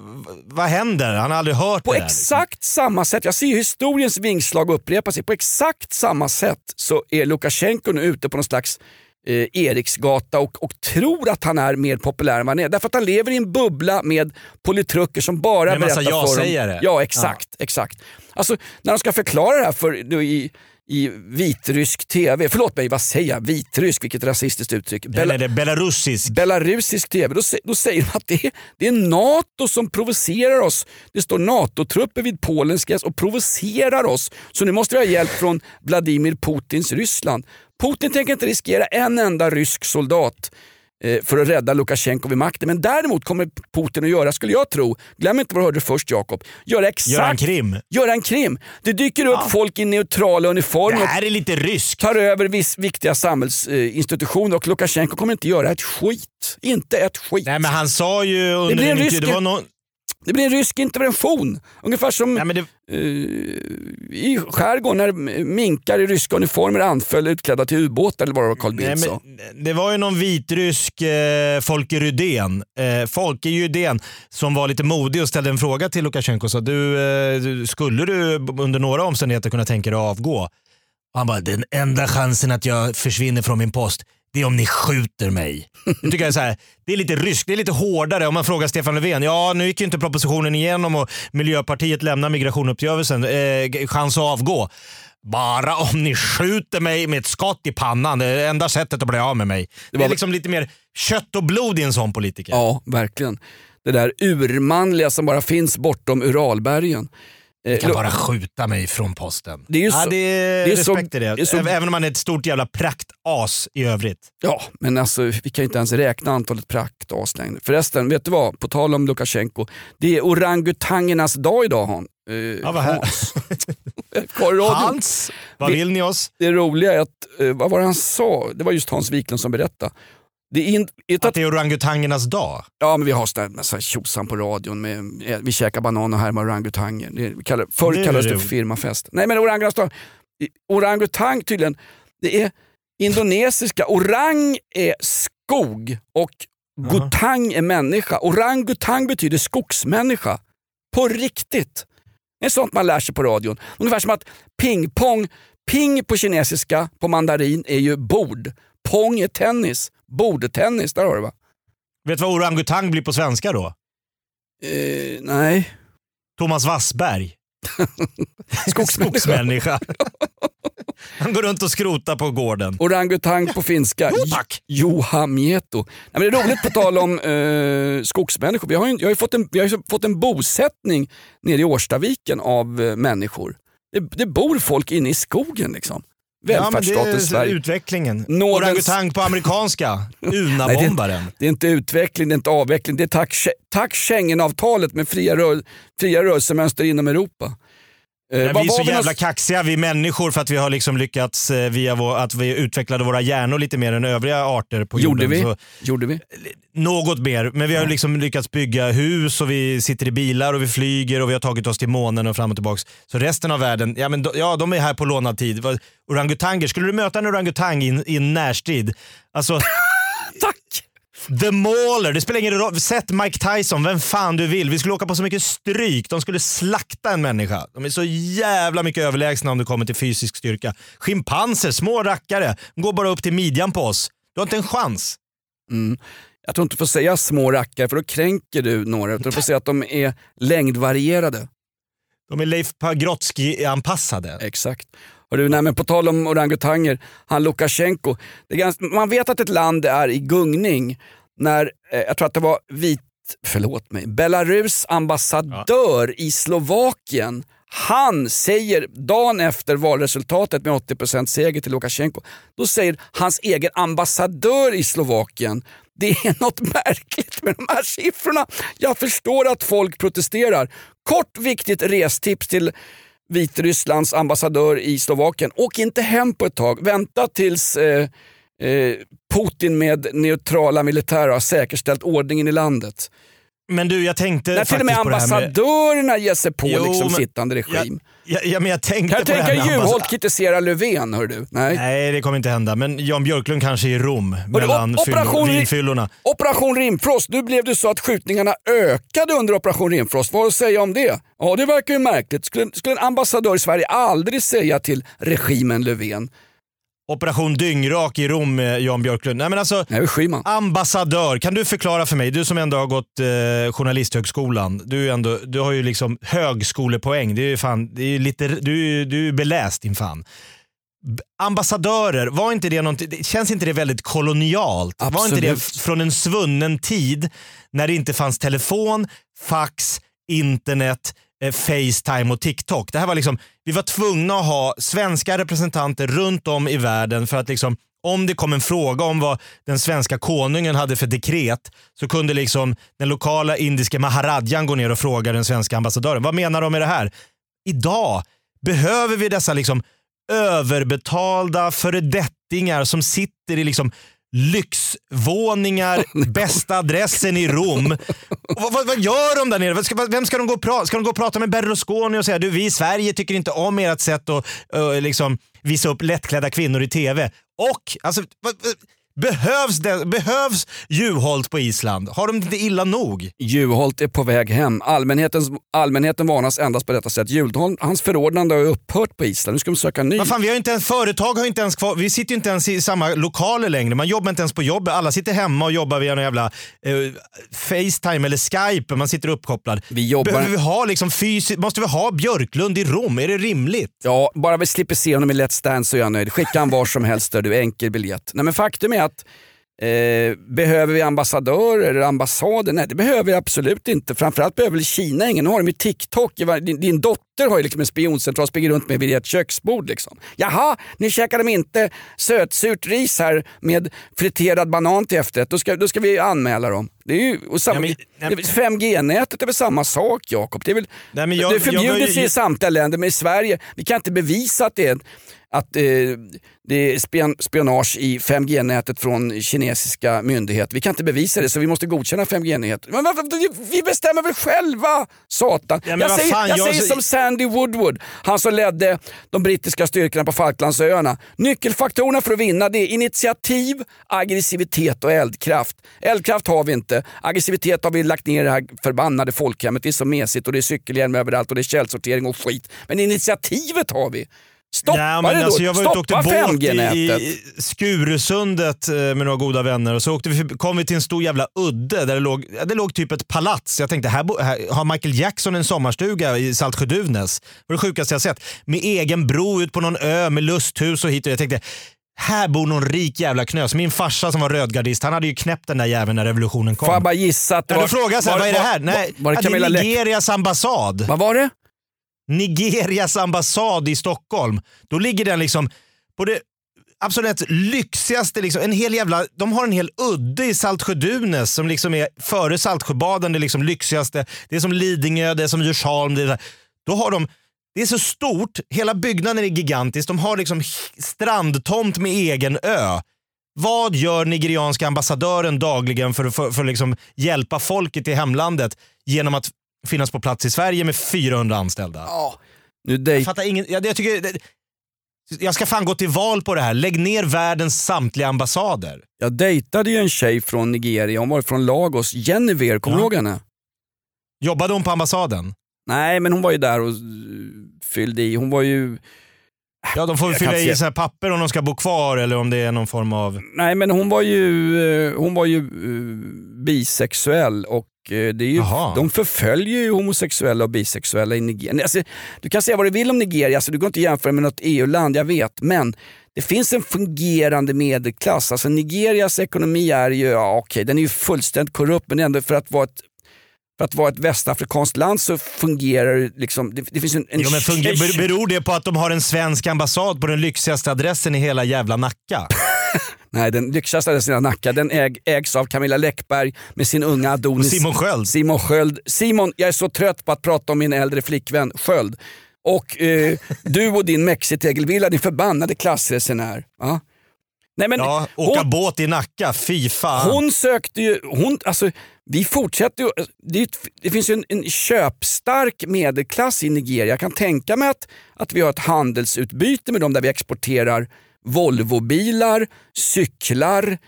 vad, händer? Han har aldrig hört På det där. exakt samma sätt, jag ser historiens vingslag upprepa sig, på exakt samma sätt så är Lukasjenko nu ute på någon slags eh, Eriksgata och, och tror att han är mer populär än vad han är. Därför att han lever i en bubbla med politruker som bara Med en massa berättar för ja-sägare. honom. Ja, exakt. exakt. Alltså, när de ska förklara det här för, i, i vitrysk tv, förlåt mig, vad säger jag? Vitrysk, vilket rasistiskt uttryck. Det är belarusisk. Belarusisk tv, då, då säger de att det är, det är NATO som provocerar oss. Det står NATO-trupper vid Polens gräns och provocerar oss. Så nu måste vi ha hjälp från Vladimir Putins Ryssland. Putin tänker inte riskera en enda rysk soldat för att rädda Lukasjenko vid makten. Men däremot kommer Putin att göra, skulle jag tro, glöm inte vad du hörde först Jakob, göra exakt... Göra en krim. Göra en krim. Det dyker upp folk i neutrala uniformer Det här är lite ryskt. tar över viss, viktiga samhällsinstitutioner och Lukasjenko kommer inte göra ett skit. Inte ett skit. Nej men han sa ju under blir en rysk- det var någon... Det blir en rysk intervention. Ungefär som Nej, det... eh, i skärgården när minkar i ryska uniformer anföll utklädda till ubåtar eller vad det var Carl Bildt sa. det var ju någon vitrysk eh, Folke Rydén, eh, Folke Rydén, som var lite modig och ställde en fråga till Lukasjenko. sa, du, eh, du- skulle du under några omständigheter kunna tänka dig att avgå? Han bara, den enda chansen att jag försvinner från min post, det är om ni skjuter mig. Jag tycker jag är så här, det är lite ryskt, det är lite hårdare. Om man frågar Stefan Löfven, ja nu gick ju inte propositionen igenom och Miljöpartiet lämnar migrationuppgörelsen. Eh, chans att avgå. Bara om ni skjuter mig med ett skott i pannan. Det är det enda sättet att bli av med mig. Det, var- är liksom lite mer kött och blod i en sån politiker. Ja, verkligen. Det där urmanliga som bara finns bortom Uralbergen. Du Eh, kan lo- bara skjuta mig från posten. Det är ju ja, så- det är, det är så- respekt i det. det är så- Även om man är ett stort jävla praktas i övrigt. Ja, men alltså vi kan ju inte ens räkna antalet praktas längre. Förresten, vet du vad? På tal om Lukasjenko. Det är orangutangernas dag idag Han. Eh, Ja, vad här. Radion. Hans, vad Det- vill ni oss? Det roliga är att, eh, vad var det han sa? Det var just Hans Wiklund som berättade. Det är in, ett Att det är orangutangernas dag? Ja, men vi har sån där, sån här tjosan på radion. Med, eh, vi käkar banan och härmar orangutanger. Det, kallar, förr Det kallades det roligt. för firmafest. Nej men orangutangernas dag. Orangutang tydligen, det är indonesiska. Orang är skog och gutang är människa. Orangutang betyder skogsmänniska. På riktigt. Det är sånt man lär sig på radion. Ungefär som att pingpong, ping på kinesiska, på mandarin är ju bord. Pong är tennis. Bordtennis, där har du va? Vet du vad orangutang blir på svenska då? Eh, nej. Thomas Wassberg. Skogsmänniska. Han går runt och skrotar på gården. Orangutang på finska. Tack. Johamieto. Nej, men det är roligt på tal om eh, skogsmänniskor. Vi har ju, jag har fått, en, vi har fått en bosättning nere i Årstaviken av eh, människor. Det, det bor folk inne i skogen liksom. Välfärdsstaten ja, Sverige. utvecklingen. Nådens- Orangutang på amerikanska. Nej, det, Unabombaren. det är inte utveckling, det är inte avveckling. Det är tack, tack Schengenavtalet med fria, rör, fria rörelsemönster inom Europa. Eh, vad vi är så jävla någonstans- kaxiga vi människor för att vi har liksom lyckats eh, via vår, att vi utvecklade våra hjärnor lite mer än övriga arter på Gjorde jorden. vi? Så, Gjorde vi? något mer, men vi har liksom lyckats bygga hus och vi sitter i bilar och vi flyger och vi har tagit oss till månen och fram och tillbaks. Så resten av världen, ja, men ja, de är här på lånad tid. Orangutanger, skulle du möta en orangutang i en närstrid? Alltså, Tack! The Mauler, det spelar ingen roll. Sätt Mike Tyson, vem fan du vill. Vi skulle åka på så mycket stryk. De skulle slakta en människa. De är så jävla mycket överlägsna om det kommer till fysisk styrka. Schimpanser, små rackare, de går bara upp till midjan på oss. Du har inte en chans. Mm. Jag tror inte du får säga små rackare för då kränker du några. Utan Du får säga att de är längdvarierade. De är Leif Pagrotsky-anpassade. Exakt. Och du, nej, men på tal om orangutanger, han Lukasjenko. Det är ganska, man vet att ett land är i gungning när, eh, jag tror att det var vit, förlåt mig, Belarus ambassadör i Slovakien han säger dagen efter valresultatet med 80% seger till Lukasjenko, då säger hans egen ambassadör i Slovakien det är något märkligt med de här siffrorna. Jag förstår att folk protesterar. Kort viktigt restips till Vitrysslands ambassadör i Slovakien. Åk inte hem på ett tag. Vänta tills eh, eh, Putin med neutrala militärer har säkerställt ordningen i landet. Men du, jag tänkte När till och med faktiskt på det här med- ambassadörerna ger sig på Jo, liksom men- sittande regim. Ja, ja, men jag tänkte Kan jag det tänka med ambassad- Juholt kritisera Löfven, hör du? Nej. Nej, det kommer inte hända. Men Jan Björklund kanske i Rom mellan fyll- operation- vinfyllorna. Operation Rimfrost, nu blev det så att skjutningarna ökade under Operation Rimfrost. Vad har du att säga om det? Ja, det verkar ju märkligt. Skulle, skulle en ambassadör i Sverige aldrig säga till regimen Löfven? Operation Dyngrak i Rom med Jan Björklund. Nej, men alltså, Nej, Schyman. ambassadör, kan du förklara för mig, du som ändå har gått eh, journalisthögskolan, du, ändå, du har ju liksom högskolepoäng. Det är ju fan, det är lite, du, du är beläst din fan. Ambassadörer, var inte det någonting, känns inte det väldigt kolonialt? Var inte det Absolut. från en svunnen tid när det inte fanns telefon, fax, internet, eh, Facetime och TikTok. Det här var liksom, vi var tvungna att ha svenska representanter runt om i världen för att liksom, om det kom en fråga om vad den svenska konungen hade för dekret så kunde liksom den lokala indiska maharadjan gå ner och fråga den svenska ambassadören. Vad menar de med det här? Idag behöver vi dessa liksom överbetalda föredettingar som sitter i liksom lyxvåningar, bästa adressen i Rom. Vad, vad, vad gör de där nere? Ska, vem ska de gå och prata Ska de gå och prata med Berlusconi och säga du vi i Sverige tycker inte om ert sätt att uh, liksom, visa upp lättklädda kvinnor i TV. Och alltså, vad, behövs, det, behövs Juholt på Island? Har de inte illa nog? Juholt är på väg hem. Allmänhetens, allmänheten varnas endast på detta sätt. Juholt, hans förordnande har upphört på Island. Nu ska de söka ny. Vad fan, vi har inte ens, företag har inte ens kvar, vi sitter ju inte ens i samma lokaler längre. Man jobbar inte ens på jobbet. Alla sitter hemma och jobbar via någon jävla eh, Facetime eller Skype. Man sitter uppkopplad. Vi jobbar- Behöver vi ha liksom fysiskt, måste vi ha Björklund i Rom? Är det rimligt? Ja, bara vi slipper se honom i Let's Dance så är jag nöjd. Skicka han var som helst där du, enkel biljett. Nej men faktum är att Eh, behöver vi ambassadörer eller ambassader? Nej det behöver vi absolut inte. Framförallt behöver Kina ingen. Nu har de ju TikTok. Din, din dotter har ju liksom en spioncentral och springer runt med vid ett köksbord. Liksom. Jaha, ni käkar de inte sötsurt ris här med friterad banan till efterrätt. Då ska, då ska vi anmäla dem. Det är ju, och samma, Ja, men- 5G-nätet är väl samma sak Jakob. Det är, väl, Nej, men jag- det är förbjudet jag- jag- i samtliga länder men i Sverige, vi kan inte bevisa att det är att eh, det är spion, spionage i 5G-nätet från kinesiska myndigheter. Vi kan inte bevisa det så vi måste godkänna 5G-nätet. Men vi bestämmer väl själva, satan. Ja, jag säger, fan, jag jag- säger som Sandy Woodward, han som ledde de brittiska styrkorna på Falklandsöarna. Nyckelfaktorerna för att vinna det är initiativ, aggressivitet och eldkraft. Eldkraft har vi inte. Aggressivitet har vi lagt ner i det här förbannade folkhemmet. Det är så mesigt och det är cykelhjälm överallt och det är källsortering och skit. Men initiativet har vi. Stoppa Ja, det men då! alltså jag var ute och åkte båt i, 5G-nätet! i Skurusundet eh, med några goda vänner och så åkte vi, kom vi till en stor jävla udde där det låg, ja, det låg typ ett palats. Jag tänkte, här, bo, här har Michael Jackson en sommarstuga i Saltsjö-Duvnäs. Det var det sjukaste jag sett. Med egen bro ut på någon ö med lusthus och hit och jag tänkte, här bor någon rik jävla knös. Min farsa som var rödgardist, han hade ju knäppt den där jäveln när revolutionen kom. Får jag bara gissa att det ja, var... då frågade jag så här, var- vad är det här? var- Nej, var det ja, det Camilla är Läck- Nigerias ambassad. Vad var det? Nigerias ambassad i Stockholm. Då ligger den liksom på det absolut lyxigaste, liksom, en hel jävla, de har en hel udde i Saltsjö-Duvnäs som liksom är före Saltsjöbaden det liksom lyxigaste. Det är som Lidingö, det är som Djursholm. Det är, då har de, det är så stort, hela byggnaden är gigantisk. De har liksom strandtomt med egen ö. Vad gör nigerianska ambassadören dagligen för, för, för att liksom hjälpa folket i hemlandet genom att finnas på plats i Sverige med 400 anställda? Nu Jag fattar ingen, jag, jag, tycker, det- jag ska fan gå till val på det här. Lägg ner världens samtliga ambassader. jag dejtade ju en tjej från Nigeria, hon var från Lagos. Jennifer, kommer du Ja. ihåg henne? Jobbade hon på ambassaden? Nej men hon var ju där och eh, fyllde i. Hon var ju... Ja, de får väl fylla i så här papper om de ska bo kvar eller om det är någon form av... Nej men hon var ju, eh, hon var ju eh, bisexuell och det är ju, de förföljer ju homosexuella och bisexuella i Nigeria. Alltså, du kan säga vad du vill om Nigeria, alltså, du går inte att jämföra med något EU-land, jag vet. Men det finns en fungerande medelklass. Alltså, Nigerias ekonomi är ju, ja, okej, den är ju fullständigt korrupt men ändå för att vara ett för att vara ett västafrikanskt land så fungerar det liksom, det, det finns en, en Jo, men beror det på att de har en svensk ambassad på den lyxigaste adressen i hela jävla Nacka? Nej, den lyxigaste adressen i Nacka den äg, ägs av Camilla Läckberg med sin unga Adonis. Och Simon Sköld. Simon Sköld. Simon, jag är så trött på att prata om min äldre flickvän Sköld. Och eh, du och din mexitegelvilla, din förbannade klassresenär. Ja. Nej, men Ja, åka hon, båt i Nacka, fy fan. hon sökte ju, hon, alltså, vi fortsätter ju, det, är ett- det finns ju en, en köpstark medelklass i Nigeria. Jag kan tänka mig att, att vi har ett handelsutbyte med dem där vi exporterar Volvobilar, cyklar,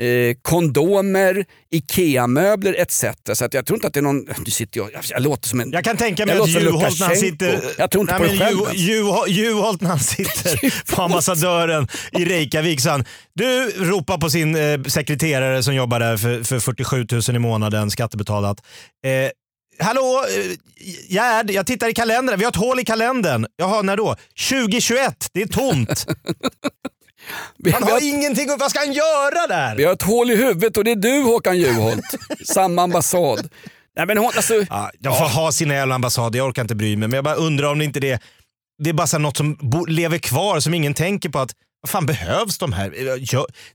eh, kondomer, IKEA-möbler etc. Så att jag tror inte att det är någon... Nu sitter jag, jag, låter som en... Jag kan tänka mig att som Juholt när han sitter, Jag tror inte Nej, på det själv. Ju- Juholt när han sitter på ambassadören i Reykjavik så han, du ropar på sin eh, sekreterare som jobbar där för, för 47 000 i månaden skattebetalat. Eh, Hallå Gerd, jag tittar i kalendern. Vi har ett hål i kalendern. Jaha, när då? 2021, det är tomt. Han har, har ingenting, vad ska han göra där? vi har ett hål i huvudet och det är du Håkan Juholt. Samma ambassad. Nej, men hon, alltså, Ja, de får ha sina jävla ambassader, jag orkar inte bry mig. Men jag bara undrar om det inte det, det är bara något som lever kvar som ingen tänker på att vad fan behövs de här?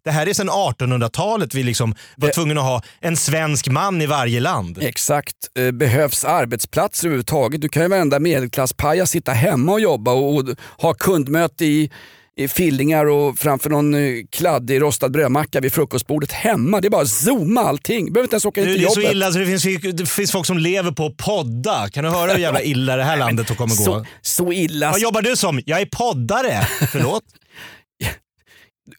Det här är sedan 1800-talet vi liksom var tvungna att ha en svensk man i varje land. Exakt. Eh, Behövs arbetsplatser överhuvudtaget? Du kan ju varenda medelklasspaja sitta hemma och jobba och, ha kundmöte i, i fillingar och framför någon eh, kladdig rostad brödmacka vid frukostbordet hemma. Det är bara att zooma allting. Behöver inte ens åka in Du, till det är så jobbet. illa så det finns, det finns folk som lever på att podda. Kan du höra hur jävla illa det här landet kommer gå? Så, så illa. Vad jobbar du som? Jag är poddare. Förlåt?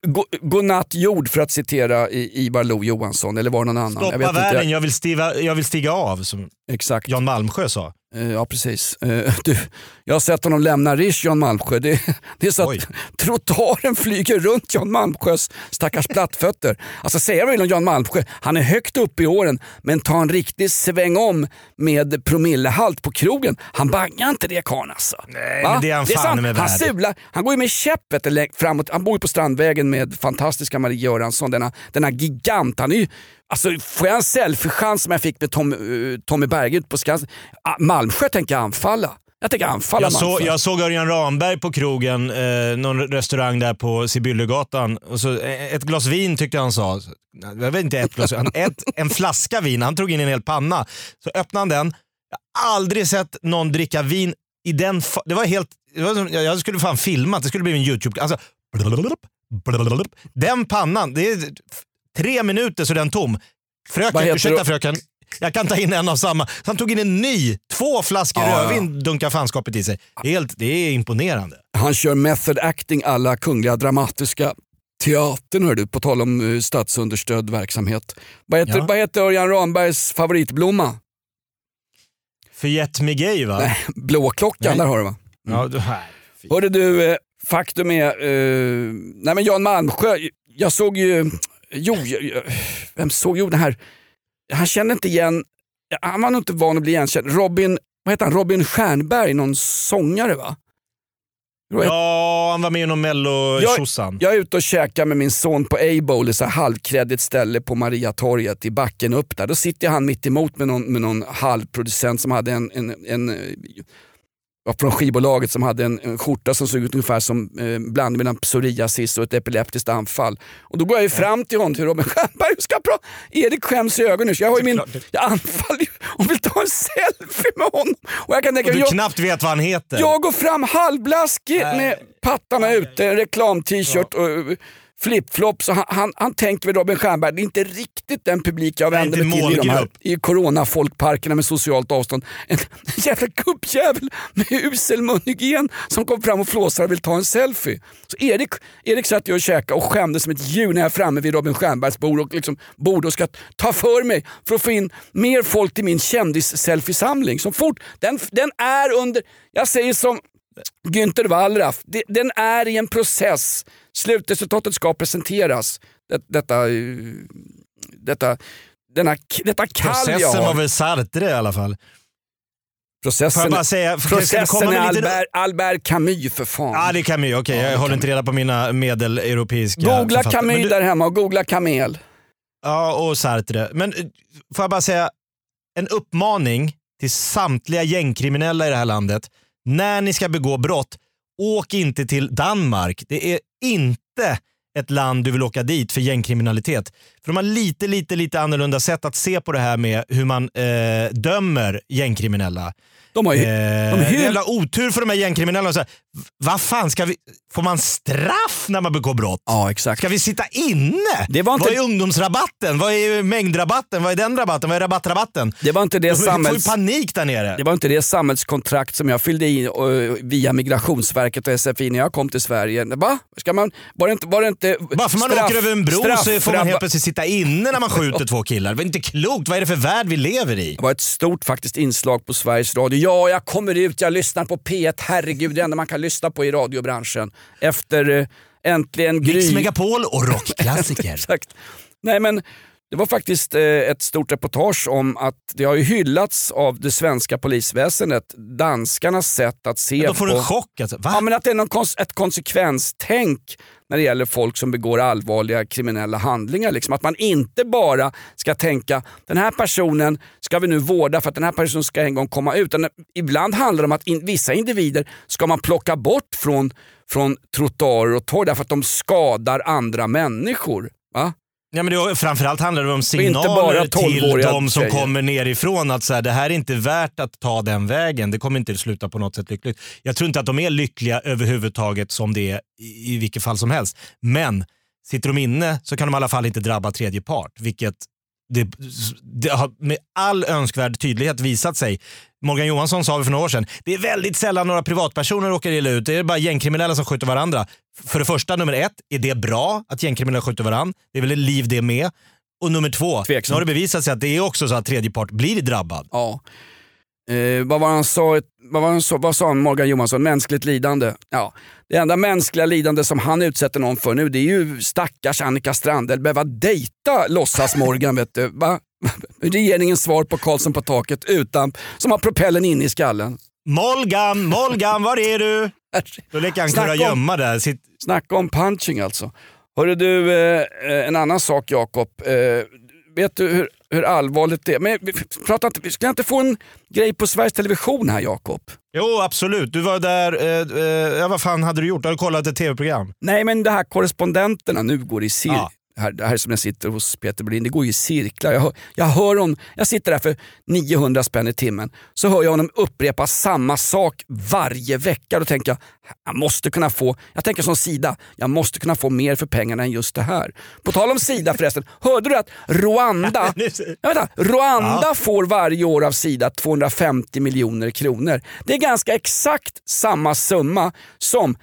Gå- Godnatt jord för att citera I- Ivar Lo Johansson eller var någon annan? jag Stoppa inte. världen, Jag, jag vill, stiga, jag vill stiga av som exakt. Jan Malmsjö sa. Eh, Ja precis. Eh, Du, jag har sett honom lämna Rish, Jan Malmsjö. Det, det är så Oj. att trottoaren flyger runt Jan Malmsjös stackars plattfötter. Alltså säga vad om Jan Malmsjö, han är högt upp i åren men ta en riktig sväng om med promillehalt på krogen. Han bangar inte det karln alltså. Nej, Va? men det är han fan sant. med Han sular, han går ju med käpp vet du, lä- framåt. Han bor ju på Strandvägen med fantastiska Marie Göransson, denna, denna gigant. Han är ju, alltså, får jag en selfiechans som jag fick med Tom, eh, Tommy Berget på Skansen. Ah, Malmsjö tänker jag anfalla. Jag tänker anfalla Jag, så, jag såg Örjan Ramberg på krogen, eh, någon restaurang där på Sibyllegatan. Och så, eh, ett glas vin tyckte han sa. Jag vet inte ett glas, han, ett, en flaska vin. Han tog in en hel panna. Så öppnade han den. Jag har aldrig sett någon dricka vin i den... Det var helt... Det var som, jag jag skulle fan filmat, det skulle bli en YouTube... Alltså, den pannan, det är tre minuter så är den tom. Fröken, ursäkta det? fröken. Jag kan ta in en av samma. Han tog in en ny. Två flaskor Ja, ja. rödvin dunkar fanskapet i sig. Helt, det är imponerande. Han kör method acting alla Kungliga Dramatiska Teatern hör du, på tal om uh, statsunderstödd verksamhet. Vad heter, Ja. vad heter Örjan Rambergs favoritblomma? Förgett mig gay va? Nej, blåklockan, Nej. där har du va? Ja, du, här. Hörde du, eh, faktum är, eh, nej men Jan Malmsjö, jag såg ju, jo, jag- jag- vem såg, jo den här, han kände inte igen, han var nog inte van att bli igenkänd. Robin, vad heter han, Robin Stjernberg, någon sångare va? Ja, han var med i någon mello-tjosan. Jag är ute och käkar med min son på A-bowl, ett halvkreddigt ställe på Mariatorget i backen upp där. Då sitter han mitt emot med någon, med någon halvproducent som hade en, en, en eh, var från skivbolaget som hade en, en skjorta som såg ut ungefär som eh, blandning mellan psoriasis och ett epileptiskt anfall. Och då går jag ju fram till honom, till Robin Stjernberg, ska prata. Erik skäms i ögonen. Så jag, har ju min, jag anfaller och vill ta en selfie med honom. Och jag kan tänka, Och du jag, knappt vet vad han heter. jag går fram halvblaskig med pattarna ute, en reklam-t-shirt och uh, flipflops. Han, han, han tänker väl Robin Stjernberg, det är inte riktigt den publik jag vänder mig till i de här i corona-folkparkerna med socialt avstånd. En, en jävla gubbjävel med usel munhygien som kom fram och flåsade och vill ta en selfie. Så Erik, Erik satt jag och käkade och skämdes som ett djur när jag är framme vid Robin Stjernbergs bord och, liksom, bord och ska ta för mig för att få in mer folk till min kändis-selfiesamling. Så fort, den, den är under, jag säger som Günther Wallraff, det, den är i en process. Slutresultatet ska presenteras. Det, detta, eh, detta, denna, detta kall jag Processen har. var väl Sartre i alla fall. Processen, jag bara säga- jag processen är Albert, Albert Camus för fan. Ja, det är Camus. Okej, jag håller inte reda på mina medeleuropeiska Googla författare. Camus du- där hemma och googla Kamel. Ja, och Sartre. Men eh, får jag bara säga, en uppmaning till samtliga gängkriminella i det här landet. När ni ska begå brott, åk inte till Danmark. Det är inte ett land du vill åka dit för gängkriminalitet. För de har lite, lite, lite annorlunda sätt att se på det här med hur man eh, dömer gängkriminella. De har ju, Eh, de hur- jävla otur för de här gängkriminella. Vad fan, ska vi, får man straff när man begår brott? Ja, exakt. Ska vi sitta inne? Det var inte- Vad är ungdomsrabatten? Vad är mängdrabatten? Vad är den rabatten? Vad är rabattrabatten? Det var inte det De får ju samhälls... panik där nere. Det var inte det samhällskontrakt som jag fyllde i eh, via Migrationsverket och SFI när jag kom till Sverige. Va? Ska man, var det inte, var det inte Bara för man straff- åker över en bro så får man helt plötsligt sitta inne när man skjuter två killar. Det är inte klokt. Vad är det för värld vi lever i? Det var ett stort faktiskt inslag på Sveriges Radio. Ja, jag kommer ut, jag lyssnar på P1. Herregud, det enda man kan lyssna på i radiobranschen. Efter eh, äntligen Gry. Mix Megapol och rockklassiker. Exakt. Nej men det var faktiskt eh, ett stort reportage om att det har ju hyllats av det svenska polisväsendet, danskarnas sätt att se Då får på... du en chock alltså. Va? Ja, men att det är någon kons- ett konsekvenstänk när det gäller folk som begår allvarliga kriminella handlingar. Liksom. Att man inte bara ska tänka den här personen ska vi nu vårda för att den här personen ska en gång komma ut. Utan ibland handlar det om att in, vissa individer ska man plocka bort från, från trottoarer och torg därför att de skadar andra människor. Va? Ja, men det, framförallt handlar det om signaler till 12-åriga de som tjejer. kommer nerifrån att så här, det här är inte värt att ta den vägen. Det kommer inte sluta på något sätt lyckligt. Jag tror inte att de är lyckliga överhuvudtaget som det är i, i vilket fall som helst. Men sitter de inne så kan de i alla fall inte drabba tredje part, vilket det, det har med all önskvärd tydlighet visat sig. Morgan Johansson sa för några år sedan, det är väldigt sällan några privatpersoner råkar illa ut. Det är bara gängkriminella som skjuter varandra. För det första, nummer ett, är det bra att gängkriminella skjuter varandra? Det är väl ett liv det med. Och nummer två, Tveksamt. nu har det bevisat sig att det är också så att tredje part blir drabbad. Ja. Eh, vad var han sa? Vad, var han sa, vad sa han, Morgan Johansson? Mänskligt lidande. Ja. Det enda mänskliga lidande som han utsätter någon för nu det är ju stackars Annika Strandhäll behöva dejta låtsas-Morgan. vet du. Va? Regeringens svar på Karlsson på taket utan, som har propellen inne i skallen. Molgan, Molgan, var är du? Då leker han om- kurragömma där. Sitt... Snacka om punching alltså. Hörru du, eh, eh, en annan sak Jakob. Eh, vet du hur, hur allvarligt det är? Men, vi- prata inte, ska jag inte få en grej på Sveriges Television här Jakob? Jo, absolut. Du var där. Eh, eh, ja, vad fan hade du gjort? Du hade kollat ett tv-program. Nej men det här korrespondenterna, nu går det i cir- Ja. Här, det här är som jag sitter hos Peter Bolin, det går ju i cirklar. Jag hör, jag hör honom, jag sitter där för 900 spänn i timmen, så hör jag honom upprepa samma sak varje vecka. Då tänker jag, jag måste kunna få, jag tänker som Sida, jag måste kunna få mer för pengarna än just det här. På tal om Sida förresten, hörde du att Rwanda, ja, vänta, Rwanda får varje år av Sida 250 miljoner kronor. Det är ganska exakt samma summa som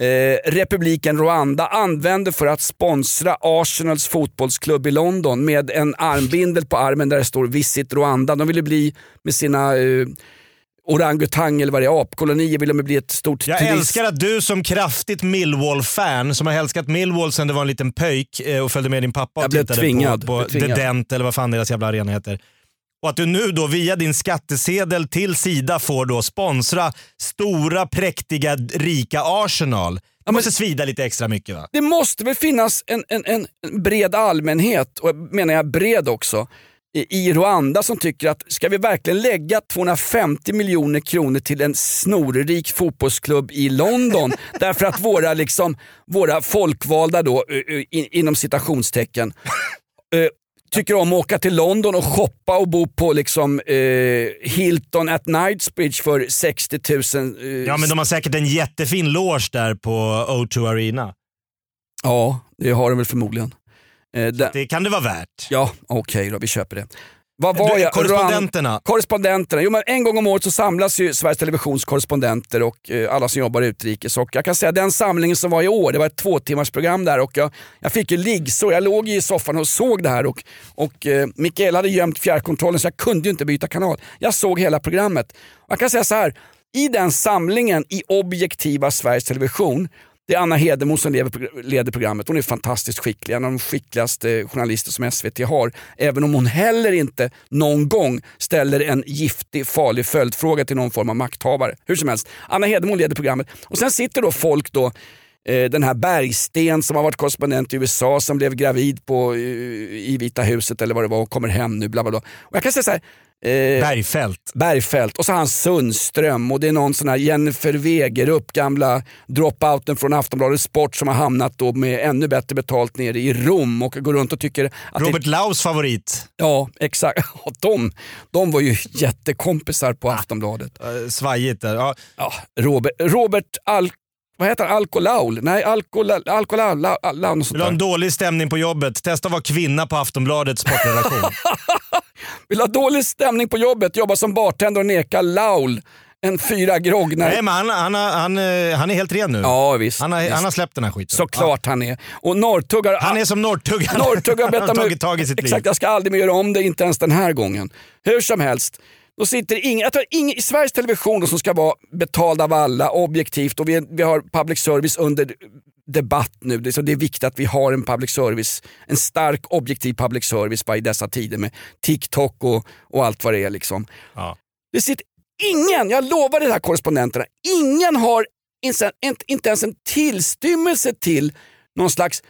eh, republiken Rwanda använder för att sponsra Arsenals fotbollsklubb i London med en armbindel på armen där det står Visit Rwanda. De ville bli med sina eh, orangutang eller vad det är, apkolonier ville de bli ett stort Jag turist- älskar att du som kraftigt Millwall-fan, som har älskat Millwall sen du var en liten pöjk eh, och följde med din pappa och Jag tittade tvingad. på, på. The Dent eller vad fan deras jävla arena heter. Och att du nu då via din skattesedel till Sida får då sponsra stora, präktiga, rika Arsenal. Det måste svida lite extra mycket va? Det måste väl finnas en, en, en bred allmänhet, och menar jag bred också, i, Rwanda som tycker att ska vi verkligen lägga 250 miljoner kronor till en snorrik fotbollsklubb i London därför att våra, liksom, våra folkvalda då, eh, eh, in, inom citationstecken, eh, tycker om att åka till London och shoppa och bo på liksom, eh, Hilton at Knightsbridge för 60 000. Eh, Ja men de har säkert en jättefin loge där på O2 Arena. ja, det har de väl förmodligen. Eh, Det kan det vara värt. Ja, okej då, vi köper det. Vad var Du, jag? korrespondenterna. Rwanda- korrespondenterna. Jo, men en gång om året så samlas ju Sveriges Televisions korrespondenter och eh, alla som jobbar utrikes. Och jag kan säga den samlingen som var i år, det var ett två timmars program där och jag, jag fick ju liggsår. Jag låg i soffan och såg det här och, och eh, Mikael hade gömt fjärrkontrollen så jag kunde ju inte byta kanal. Jag såg hela programmet. Jag kan säga så här, i den samlingen i objektiva Sveriges Television det är Anna Hedemo som leder programmet. Hon är fantastiskt skicklig, en av de skickligaste journalister som SVT har. Även om hon heller inte någon gång ställer en giftig, farlig följdfråga till någon form av makthavare. Hur som helst, Anna Hedemo leder programmet. Och sen sitter då folk då eh, den här Bergsten som har varit korrespondent i USA som blev gravid på, eh, i Vita huset eller vad det var och kommer hem nu. Bla bla bla. Och jag kan säga så här, eh, Bergfält. Bergfält och så har han Sundström och det är någon sån här Jennifer Wegerup, gamla dropouten från Aftonbladet Sport som har hamnat då med ännu bättre betalt nere i Rom och går runt och tycker att Robert det, Laus favorit. Ja, exakt. De, de var ju jättekompisar på Aftonbladet. Eh, Svajigt där. Ja. Ja, Robert, Robert Al, vad heter han? Alkolaul? Nej, Alkolaul. Alkolaul la, la, något sånt Vill du ha en dålig stämning på jobbet? Testa att vara kvinna på Aftonbladets sportredaktion. Vill ha dålig stämning på jobbet, jobba som bartender och neka Laul en fyra grogg när Nej men han, han, han, eh, han är helt ren nu. Ja visst. Han har, visst. han har släppt den här skiten. Såklart han är. Och Norrtuggar... Han är som Norrtuggan. Norrtuggar Han har tagit tag i sitt Exakt, liv. jag ska aldrig mer göra om det, inte ens den här gången. Hur som helst. Då sitter ingen, jag tror ingen i Sveriges Television då, som ska vara betald av alla, objektivt och vi, vi har public service under debatt nu. Det, så det är viktigt att vi har en public service, en stark objektiv public service i dessa tider med TikTok och, och allt vad det är. Liksom. Ja. Det sitter ingen, jag lovar de här korrespondenterna, ingen har inte, inte, inte ens en tillstymmelse till någon slags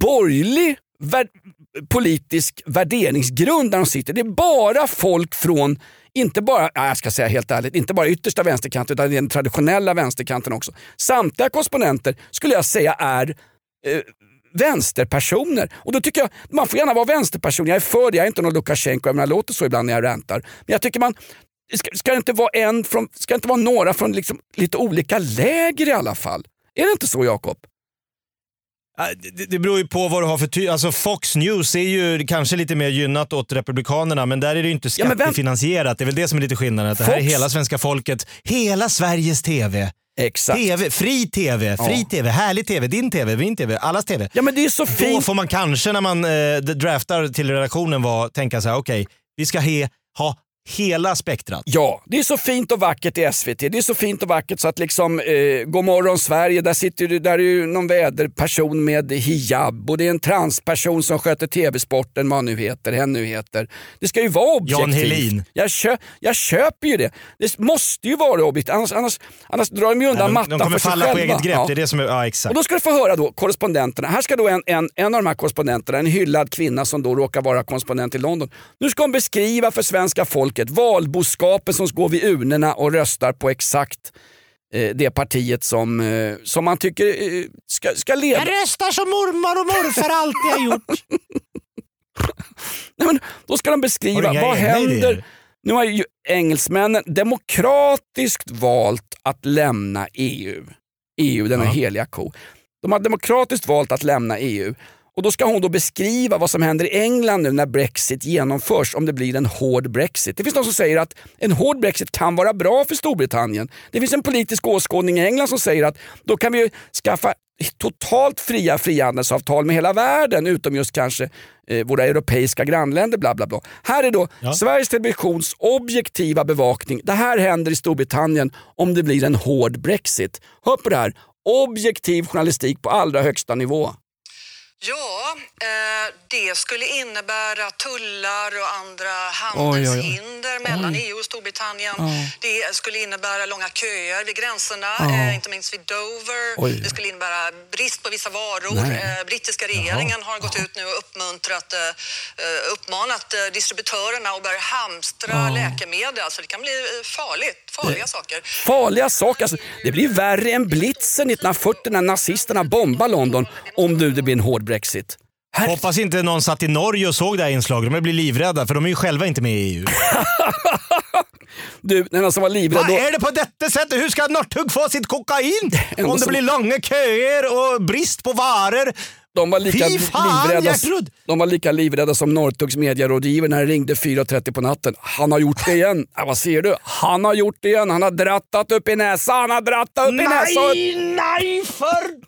borgerlig politisk värderingsgrund där de sitter. Det är bara folk från, inte bara, jag ska säga helt ärligt, inte bara yttersta vänsterkanten utan den traditionella vänsterkanten också. Samtliga korrespondenter skulle jag säga är eh, vänsterpersoner. Och då tycker jag, man får gärna vara vänsterperson. Jag är för det, jag är inte någon Lukasjenko, jag menar, jag låter så ibland när jag rantar. Men jag tycker man, ska, ska det inte vara en från, ska det inte vara några från liksom lite olika läger i alla fall? Är det inte så Jakob? Ja, Det, det beror ju på vad du har för ty- Alltså Fox News är ju kanske lite mer gynnat åt Republikanerna men där är det ju inte Ja, skattefinansierat. Det är väl det som är lite skillnaden. Att det här är hela svenska folket, hela Sveriges TV. Exakt. TV, fri TV, fri Ja. TV, härlig TV, din TV, min TV, allas TV. Ja men det är så Då fint. får man kanske när man eh, draftar till redaktionen var, tänka så här: okej, vi ska he, ha hela spektrat. Ja, det är så fint och vackert i SVT. Det är så fint och vackert så att liksom, eh, Godmorgon Sverige, där sitter det, där är ju någon väderperson med hijab och det är en transperson som sköter TV-sporten, vad nu heter, hen nu heter. Det ska ju vara objektivt. Jan Helin. Jag, kö, jag köper ju det. Det måste ju vara objektivt, annars, annars, annars drar de ju undan de, mattan de kommer för sig falla själva. på eget grepp. Ja. Det är det som är, ja, exakt. Och då ska du få höra då korrespondenterna. Här ska då en, en, en av de här korrespondenterna, en hyllad kvinna som då råkar vara korrespondent i London. Nu ska hon beskriva för svenska folket valboskapen som går vid urnorna och röstar på exakt eh, det partiet som, eh, som man tycker eh, ska, ska leda. röstar som mormor och morfar alltid har gjort. Nej, men då ska de beskriva vad händer. idéer? Nu har ju engelsmännen demokratiskt valt att lämna EU. EU, denna Ja. heliga ko. De har demokratiskt valt att lämna EU. Och Då ska hon då beskriva vad som händer i England nu när Brexit genomförs, om det blir en hård Brexit. Det finns de som säger att en hård Brexit kan vara bra för Storbritannien. Det finns en politisk åskådning i England som säger att då kan vi skaffa totalt fria frihandelsavtal med hela världen utom just kanske eh, våra europeiska grannländer. Bla bla bla. Här är då Sveriges Televisions objektiva bevakning. Det här händer i Storbritannien om det blir en hård Brexit. Hör på det här. Objektiv journalistik på allra högsta nivå. Ja, eh, det skulle innebära tullar och andra oj. handelshinder mellan. EU och Storbritannien. Det skulle innebära långa köer vid gränserna, eh, inte minst vid Dover. Det skulle innebära brist på vissa varor. Eh, brittiska regeringen har gått ut nu och uppmuntrat, uppmanat distributörerna att börja hamstra läkemedel. Alltså det kan bli farligt, farliga saker. Farliga saker. Alltså, det blir värre än blitzen 1940 när nazisterna bombade London om nu det blir en hård Brexit. Hoppas inte någon satt i Norge och såg det här inslaget. De blir livrädda för de är ju själva inte med i EU. Du, den som var livrädd Vad då... är det på detta sättet? Hur ska Northug få sitt kokain? Om det blir långa köer och brist på varor. De var lika Fy fan, livrädda, Gertrud! de var lika livrädda som Northugs medierådgivare när det ringde 4.30 på natten. Han har gjort det igen. Ja, vad ser du? Han har gjort det igen. Han har drattat upp i näsan. Han har drattat upp i näsan. nej för...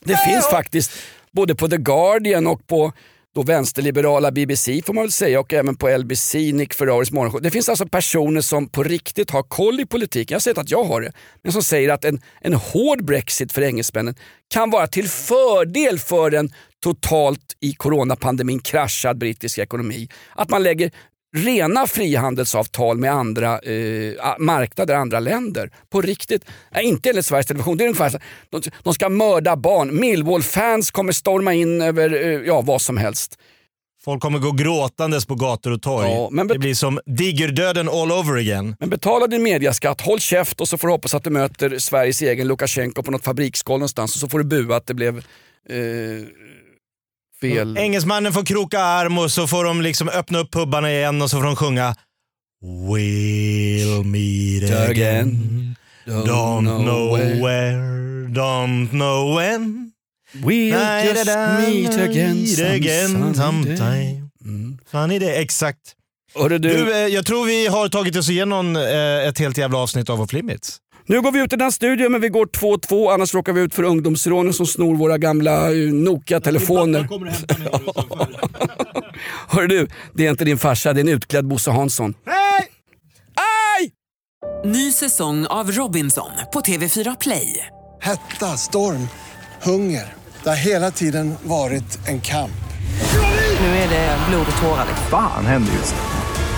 Det finns faktiskt både på The Guardian och på då vänsterliberala BBC får man väl säga och även på LBC, Nick Ferraris morgonshow. Det finns alltså personer som på riktigt har koll i politiken. Jag säger inte att jag har det, men som säger att en, en hård Brexit för engelsmännen kan vara till fördel för en totalt i coronapandemin kraschad brittisk ekonomi. Att man lägger rena frihandelsavtal med andra eh, marknader, andra länder. På riktigt. Nej, inte enligt Sveriges Television. Det är ungefär så, de, de ska mörda barn. Millwall-fans kommer storma in över eh, ja, vad som helst. Folk kommer gå gråtandes på gator och torg. Ja, bet- det blir som digerdöden all over again. Men betala din mediaskatt, håll käft och så får du hoppas att du möter Sveriges egen Lukasjenko på något fabriksgolv någonstans och så får du bua att det blev eh, fel. Engelsmannen får kroka arm och så får de liksom öppna upp pubbarna igen och så får de sjunga We'll meet again. Don't know where, don't know when. We'll just meet again some again day. sometime. Funny day, exakt. Hörru du, Du, eh, jag tror vi har tagit oss igenom eh, ett helt jävla avsnitt av Off Limits. Nu går vi ut i den här studion men vi går 2-2 annars råkar vi ut för ungdomsrånen som snor våra gamla eh, Nokia-telefoner. Hörru du, det är inte din farsa, det är en utklädd Bosse Hansson. Ny säsong av Robinson på TV4 Play. Hetta, storm, hunger. Det har hela tiden varit en kamp. Nu är det blod och tårar. Fan händer just